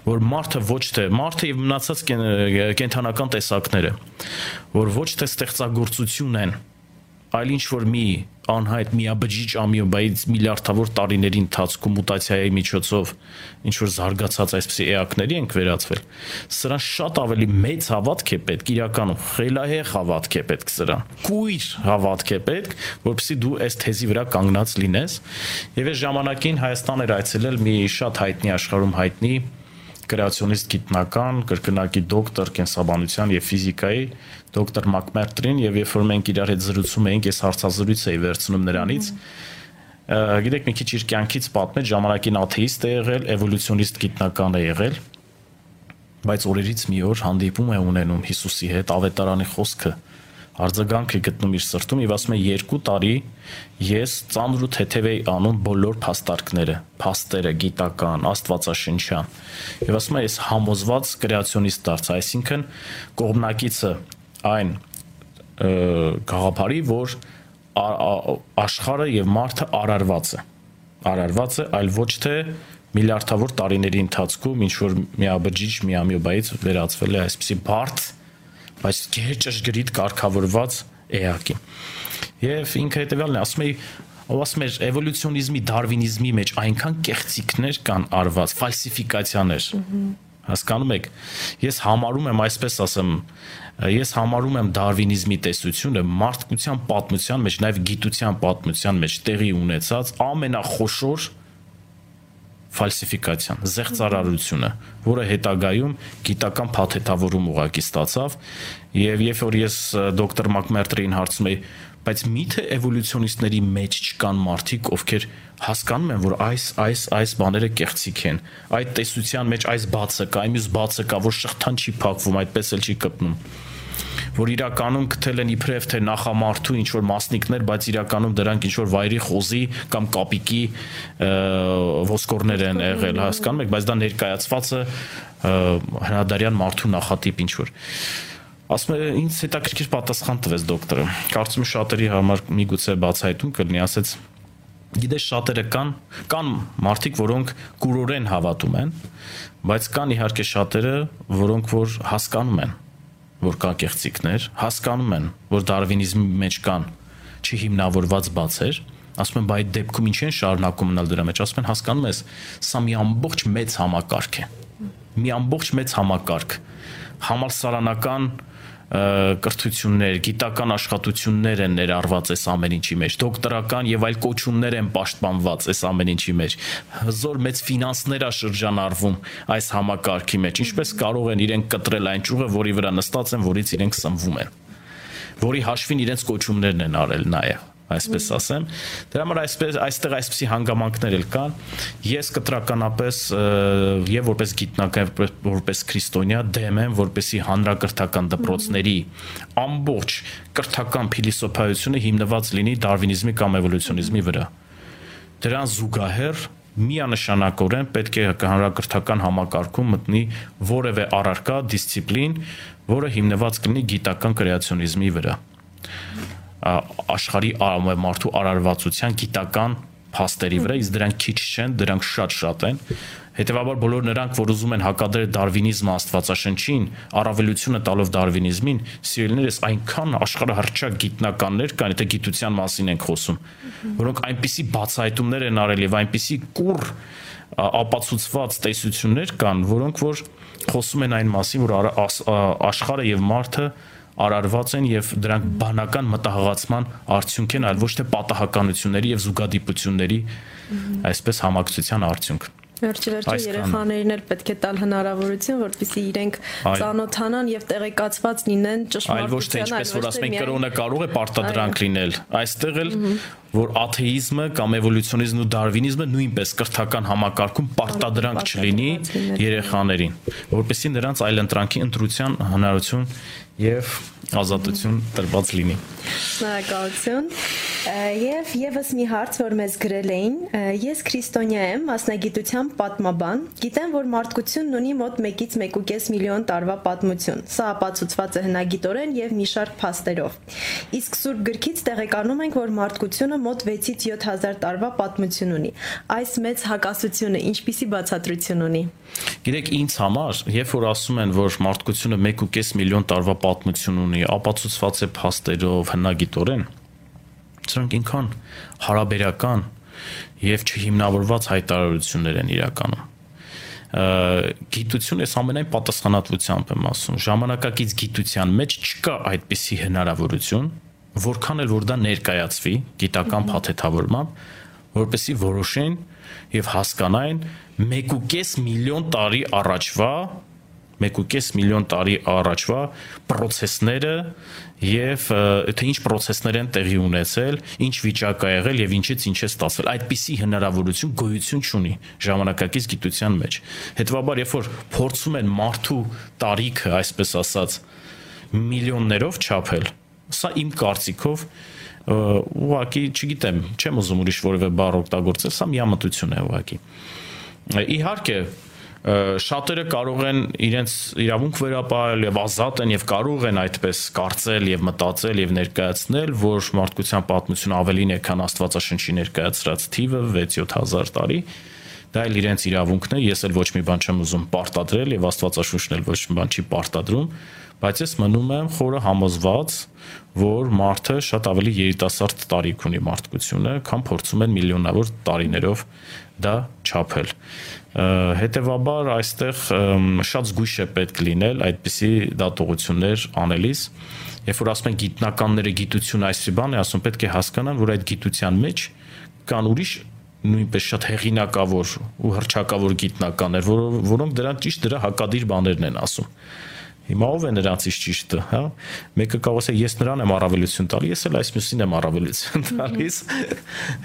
որ մարդը ոչ թե մարդը եւ մնացած կենթանական տեսակները, որ ոչ թե ստեղծագործություն են, այլ ինչ որ մի անհայտ միաբջիջ ամիոն, բայց միլիարդավոր տարիների ընթացքում մուտացիայի միջոցով ինչ որ զարգացած այսպիսի էակների ենք վերածվել։ Սրան շատ ավելի մեծ հավատք է պետք իրականում, խելահեղ հավատք է պետք սրան։ Կույր հավատք է պետք, որպեսզի դու այս թեզի վրա կանգնած լինես։ Եվ այս ժամանակին Հայաստան էր այցելել մի շատ հայտնի աշխարհում հայտնի կրեացիոնիստ գիտնական, կրկնակի դոկտոր կենսաբանության եւ ֆիզիկայի դոկտոր Մակմերտրին եւ երբ որ մենք իրար հետ զրուցում էինք, ես հարցազրույց էի վերցնում նրանից, գիտեք մի քիչ իր կյանքից պատմեց, ժամանակին աթեիստ է եղել, էվոլյուցիոնիստ գիտնական է եղել, բայց օրերից մի օր հանդիպում է ունենում Հիսուսի հետ ավետարանի խոսքը արձագանք է գտնում իր սրտում եւ ասում է երկու տարի ես ծանր ու թեթև էի անում բոլոր փաստարկները, փաստերը, գիտական, աստվածաշնչյան։ Եվ ասում է ես համոզված կրեացիոնիստ դարձա, այսինքն կողմնակիցը այն գաղափարի, որ աշխարհը եւ մարդը արարված է։ Արարված է, այլ ոչ թե միլիարդավոր տարիների ընթացքում ինչ որ միաբջիջ միամյոբայից վերածվել է այսպիսի բարդ, բայց գերջգրիտ կարգավորված էակի։ Եվ ինքը հետեւյալն է, ասում է ով ասում է էվոլյուցիոնիզմի, դարվինիզմի մեջ այնքան կեղծիքներ կան արված, ֆալսիֆիկացիաներ։ Հասկանում եք։ Ես համարում եմ, այսպես ասեմ, ես համարում եմ դարվինիզմի տեսությունը մարդկության պատմության մեջ, նաև գիտության պատմության մեջ տեղի ունեցած ամենախոշոր ֆալսիֆիկացիան, զեղծարարությունը, որը հետագայում գիտական փաթեթավորում ուղակի ստացավ, եւ երբ որ ես դոկտոր Մակմերտրին հարցում էի, բայց միթե էվոլյուցիոնիստների մեջ չկան մարդիկ, ովքեր հասկանում են, որ այս այս այս բաները կեղծիք են։ Այդ տեսության մեջ այս բացը կա, այմյուս բացը կա, որ շղթան չի փակվում, այդպես էլ չի կպնում որ իրականում գտել են իբրև թե նախամարդու ինչ որ մասնիկներ, բայց իրականում դրանք ինչ որ վայրի խոզի կամ կապիկի ոսկորներ են եղել, հասկանում եք, բայց դա ներկայացվածը հնադարյան մարդու նախատիպ ինչ որ ասում է ինձ հետաքրքիր պատասխան տվեց դոկտորը կարծում եմ շատերի համար միգուցե բացահայտում կլինի ասեց գիտես շատերը կան կան մարդիկ որոնք կուրորեն հավատում են բայց կան իհարկե շատերը որոնք որ հասկանում են որ կա կեղծիքներ, հասկանում են, որ դարվինիզմի մեջ կան չհիմնավորված բացեր, ասում են, բայ դեպքում ինչ են շարունակում մնալ դրա մեջ, ասում են, հասկանում ես, սա մի ամբողջ մեծ համակարգ է։ Մի ամբողջ մեծ համակարգ համալսարանական կրթություններ, գիտական աշխատություններ են ներառված այս ամեն ինչի մեջ, դոկտորական եւ այլ կոչումներ են պաշտպանված այս ամեն ինչի մեջ։ Հզոր մեծ ֆինանսներ է շրջանառվում այս համակարգի մեջ։ Ինչպես կարող են իրենք կտրել այն ճյուղը, որի վրա նստած են, որից իրենք սնվում են որի հաշվին իրենց կոչումներն են արել նաեւ այսպես ասեմ։ Դրա համար այսպես այստեղ այսպիսի հանգամանքներ էլ կան։ Ես կտրականապես եւ որպես գիտնական որպես քրիստոնյա դեմ եմ, որպեսի հանրակրթական դպրոցների ամբողջ կրթական փիլիսոփայությունը հիմնված լինի դարվինիզմի կամ էվոլյուցիոնիզմի վրա։ Դրան զուգահեռ միանշանակորեն պետք է հանրակրթական համակարգում մտնի որևէ առարկա դիսցիպլին, որը հիմնված կլինի գիտական կրեացիոնիզմի վրա աշխարհի մարդու արարվածության գիտական փաստերի վրա, իսկ դրանք քիչ չեն, դրանք շատ-շատ են։ Հետևաբար բոլոր նրանք, որ ուզում են հակադրել դարվինիզմը Աստվածաշնչին, առավելությունը տալով դարվինիզմին, սիրելիներս այնքան աշխարհահռչակ գիտնականներ կան, եթե գիտության մասին ենք խոսում, որոնք այնպիսի բացահայտումներ են արել եւ այնպիսի կուր ապացուցված տեսություններ կան, որոնք որ խոսում են այն մասին, որ աշխարհը եւ մարդը արարված են եւ դրանք բանական մտահղացման արդյունք են, այլ ոչ թե պատահականությունների եւ զուգադիպությունների այսպես համակցության արդյունք։ Վերջի վերջը երեխաներին էլ պետք է տալ հնարավորություն, որպեսզի իրենք ծանոթանան եւ տեղեկացված լինեն ճշմարտության, այլ ոչ թե ինչպես որ ասում են կրոնը կարող է պարտադրանք լինել։ Այստեղ էլ որ աթեիզմը կամ էվոլյուցիոնիզմն ու դարվինիզմը նույնպես կրթական համակարգում պարտադրանք չլինի երեխաներին, որպեսզի նրանց այլ ընտրանքի ընտրության հնարություն եւ ազատություն տրված լինի։ Շնորհակալություն։ Եվ եւս մի հարց, որ մեզ գրել էին, ես քրիստոնյա եմ, մասնագիտությամբ պատմաբան, գիտեմ, որ մարդկությունն ունի մոտ 1-ից 1.5 միլիոն տարվա պատմություն։ Սա ապացուցված է հնագիտորեն եւ մի շարք փաստերով։ Իսկ Սուրբ գրքից տեղեկանում ենք, որ մարդկությունը մոտ 6-ից 7000 տարվա պատմություն ունի։ Այս մեծ հակասությունը ինչպիսի բացատրություն ունի։ Գիտեք, ինձ համար, երբ որ ասում են, որ մարդկությունը 1.5 միլիոն տարվա պատմություն ունի, ապացուցված է փաստերով, հնագիտորեն, սրանք ինքան հարաբերական եւ չհիմնավորված հայտարարություններ են իրականում գիտություն էս ամենայն պատասխանատվությամբ եմ ասում ժամանակակից գիտության մեջ չկա այդպիսի հնարավորություն որքան էլ որ դա ներկայացվի գիտական փաթեթավորմամբ որպեսի որոշեն եւ հասկանային 1.5 միլիոն տարի առաջվա 1.5 միլիոն տարի առաջվա process-ները եւ թե ինչ process-ներ են տեղի ունեցել, ինչ վիճակ ա եղել եւ ինչից ինչ է ստացվել։ Այդպիսի հնարավորություն գոյություն չունի ժամանակակից գիտության մեջ։ Հետևաբար, երբ որ փորձում են մարդու տարիքը, այսպես ասած, միլիոններով չափել, սա իմ կարծիքով ուղղակի, չգիտեմ, չեմ ուզում ուրիշ որևէ բառ օգտագործել, սա միամտություն է ուղղակի։ Իհարկե, շատերը կարող են իրենց իրավունք վերապահել եւ ազատ են եւ կարող են այդպես կարծել եւ մտածել եւ ներկայացնել, որ մարդկության պատմությունը ավելին է, քան Աստվածաշնչի ներկայացրած թիվը 6-7000 տարի դա էլ իրենց իրավունքն է, ես էլ ոչ մի բան չեմ ուզում պարտադրել եւ Աստվածաշունչն էլ ոչ մի բան չի պարտադրում, բայց ես մնում եմ խորը համոզված, որ մարդը շատ ավելի երիտասարդ տարիք ունի մարդկությունը, քան փորձում են միլիոնավոր տարիներով դա չափել հետևաբար այստեղ շատ զգույշ է պետք լինել այդպիսի դատողություններ անելիս երբ որ ասում են գիտնականները գիտություն այսի բան է ասում պետք է հասկանան որ այդ գիտության մեջ կան ուրիշ նույնպես շատ հեղինակավոր ու հրճակավոր գիտնականներ, որ, որոնք դրան ճիշտ դրա հակադիր բաներն են ասում։ Հիմա ով է նրանցից ճիշտը, հա? Մեկը կարող է ես նրան եմ առավելություն տալի, ես էլ այս մյուսին եմ առավելություն տալիս։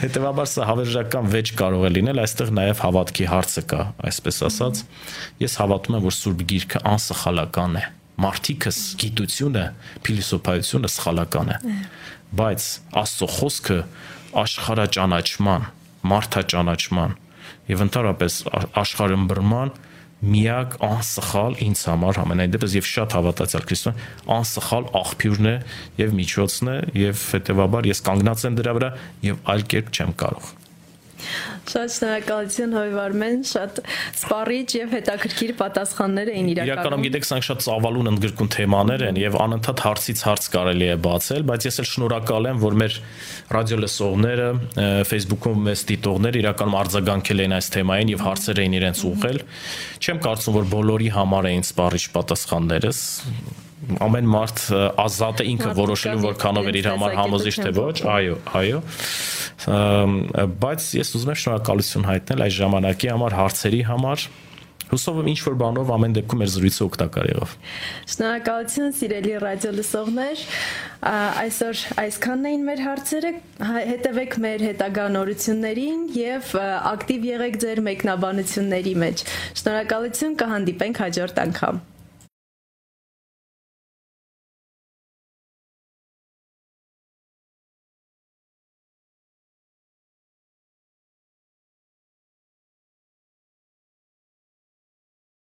Հետևաբար սա հավերժական վեճ կարող է լինել, այստեղ նաև հավատքի հարցը կա, այսպես ասած։ Ես հավատում եմ, որ Սուրբ Գիրքը անսխալական է։ Մարդիկս գիտությունը, փիլիսոփայությունը սխալական է։ Բայց Աստծո խոսքը աշխարհաճանաչման, մարդաճանաչման եւ ընդհանրապես աշխարհըմբռնման միակ անսխալ ինձ համար ամենայն դեպս եւ շատ հավատացյալ քրիստոն անսխալ աղբյուրն է եւ միջոցն է եւ հետեւաբար ես կանգնած եմ դրա վրա եւ այլ կերպ չեմ կարող Շատ շնորհակալություն Հովիվ Արմեն, շատ սպառիչ եւ հետաքրքիր պատասխաններ էին իրականում։ Իրականում գիտեք, սրանք շատ ծավալուն ընդգրկուն թեմաներ են եւ անընդհատ հարցից հարց կարելի է բացել, բայց ես էլ շնորհակալ եմ, որ մեր ռադիո լսողները, Facebook-ում մեզ դիտողները իրականում արձագանքել են այս թեմային եւ հարցեր էին իրենց ուղղել։ Չեմ կարծում, որ բոլորի համար էին սպառիչ պատասխաններս ամեն մարդ ազատ է ինքը որոշելու որքանով է իր համար համոզիչ թե ոչ այո այո բայց ես ուզում եմ շնորհակալություն հայտնել այս ժամանակի համար հարցերի համար Հուսով եմ ինչ որ բանով ամեն դեպքում մեր զրույցը օգտակար եղավ։ Շնորհակալություն սիրելի ռադիո լսողներ։ Այսօր այսքանն էին մեր հարցերը։ Հետևեք մեր հետագա նորություններին եւ ակտիվ եղեք ձեր մեկնաբանությունների մեջ։ Շնորհակալություն կհանդիպենք հաջորդ անգամ։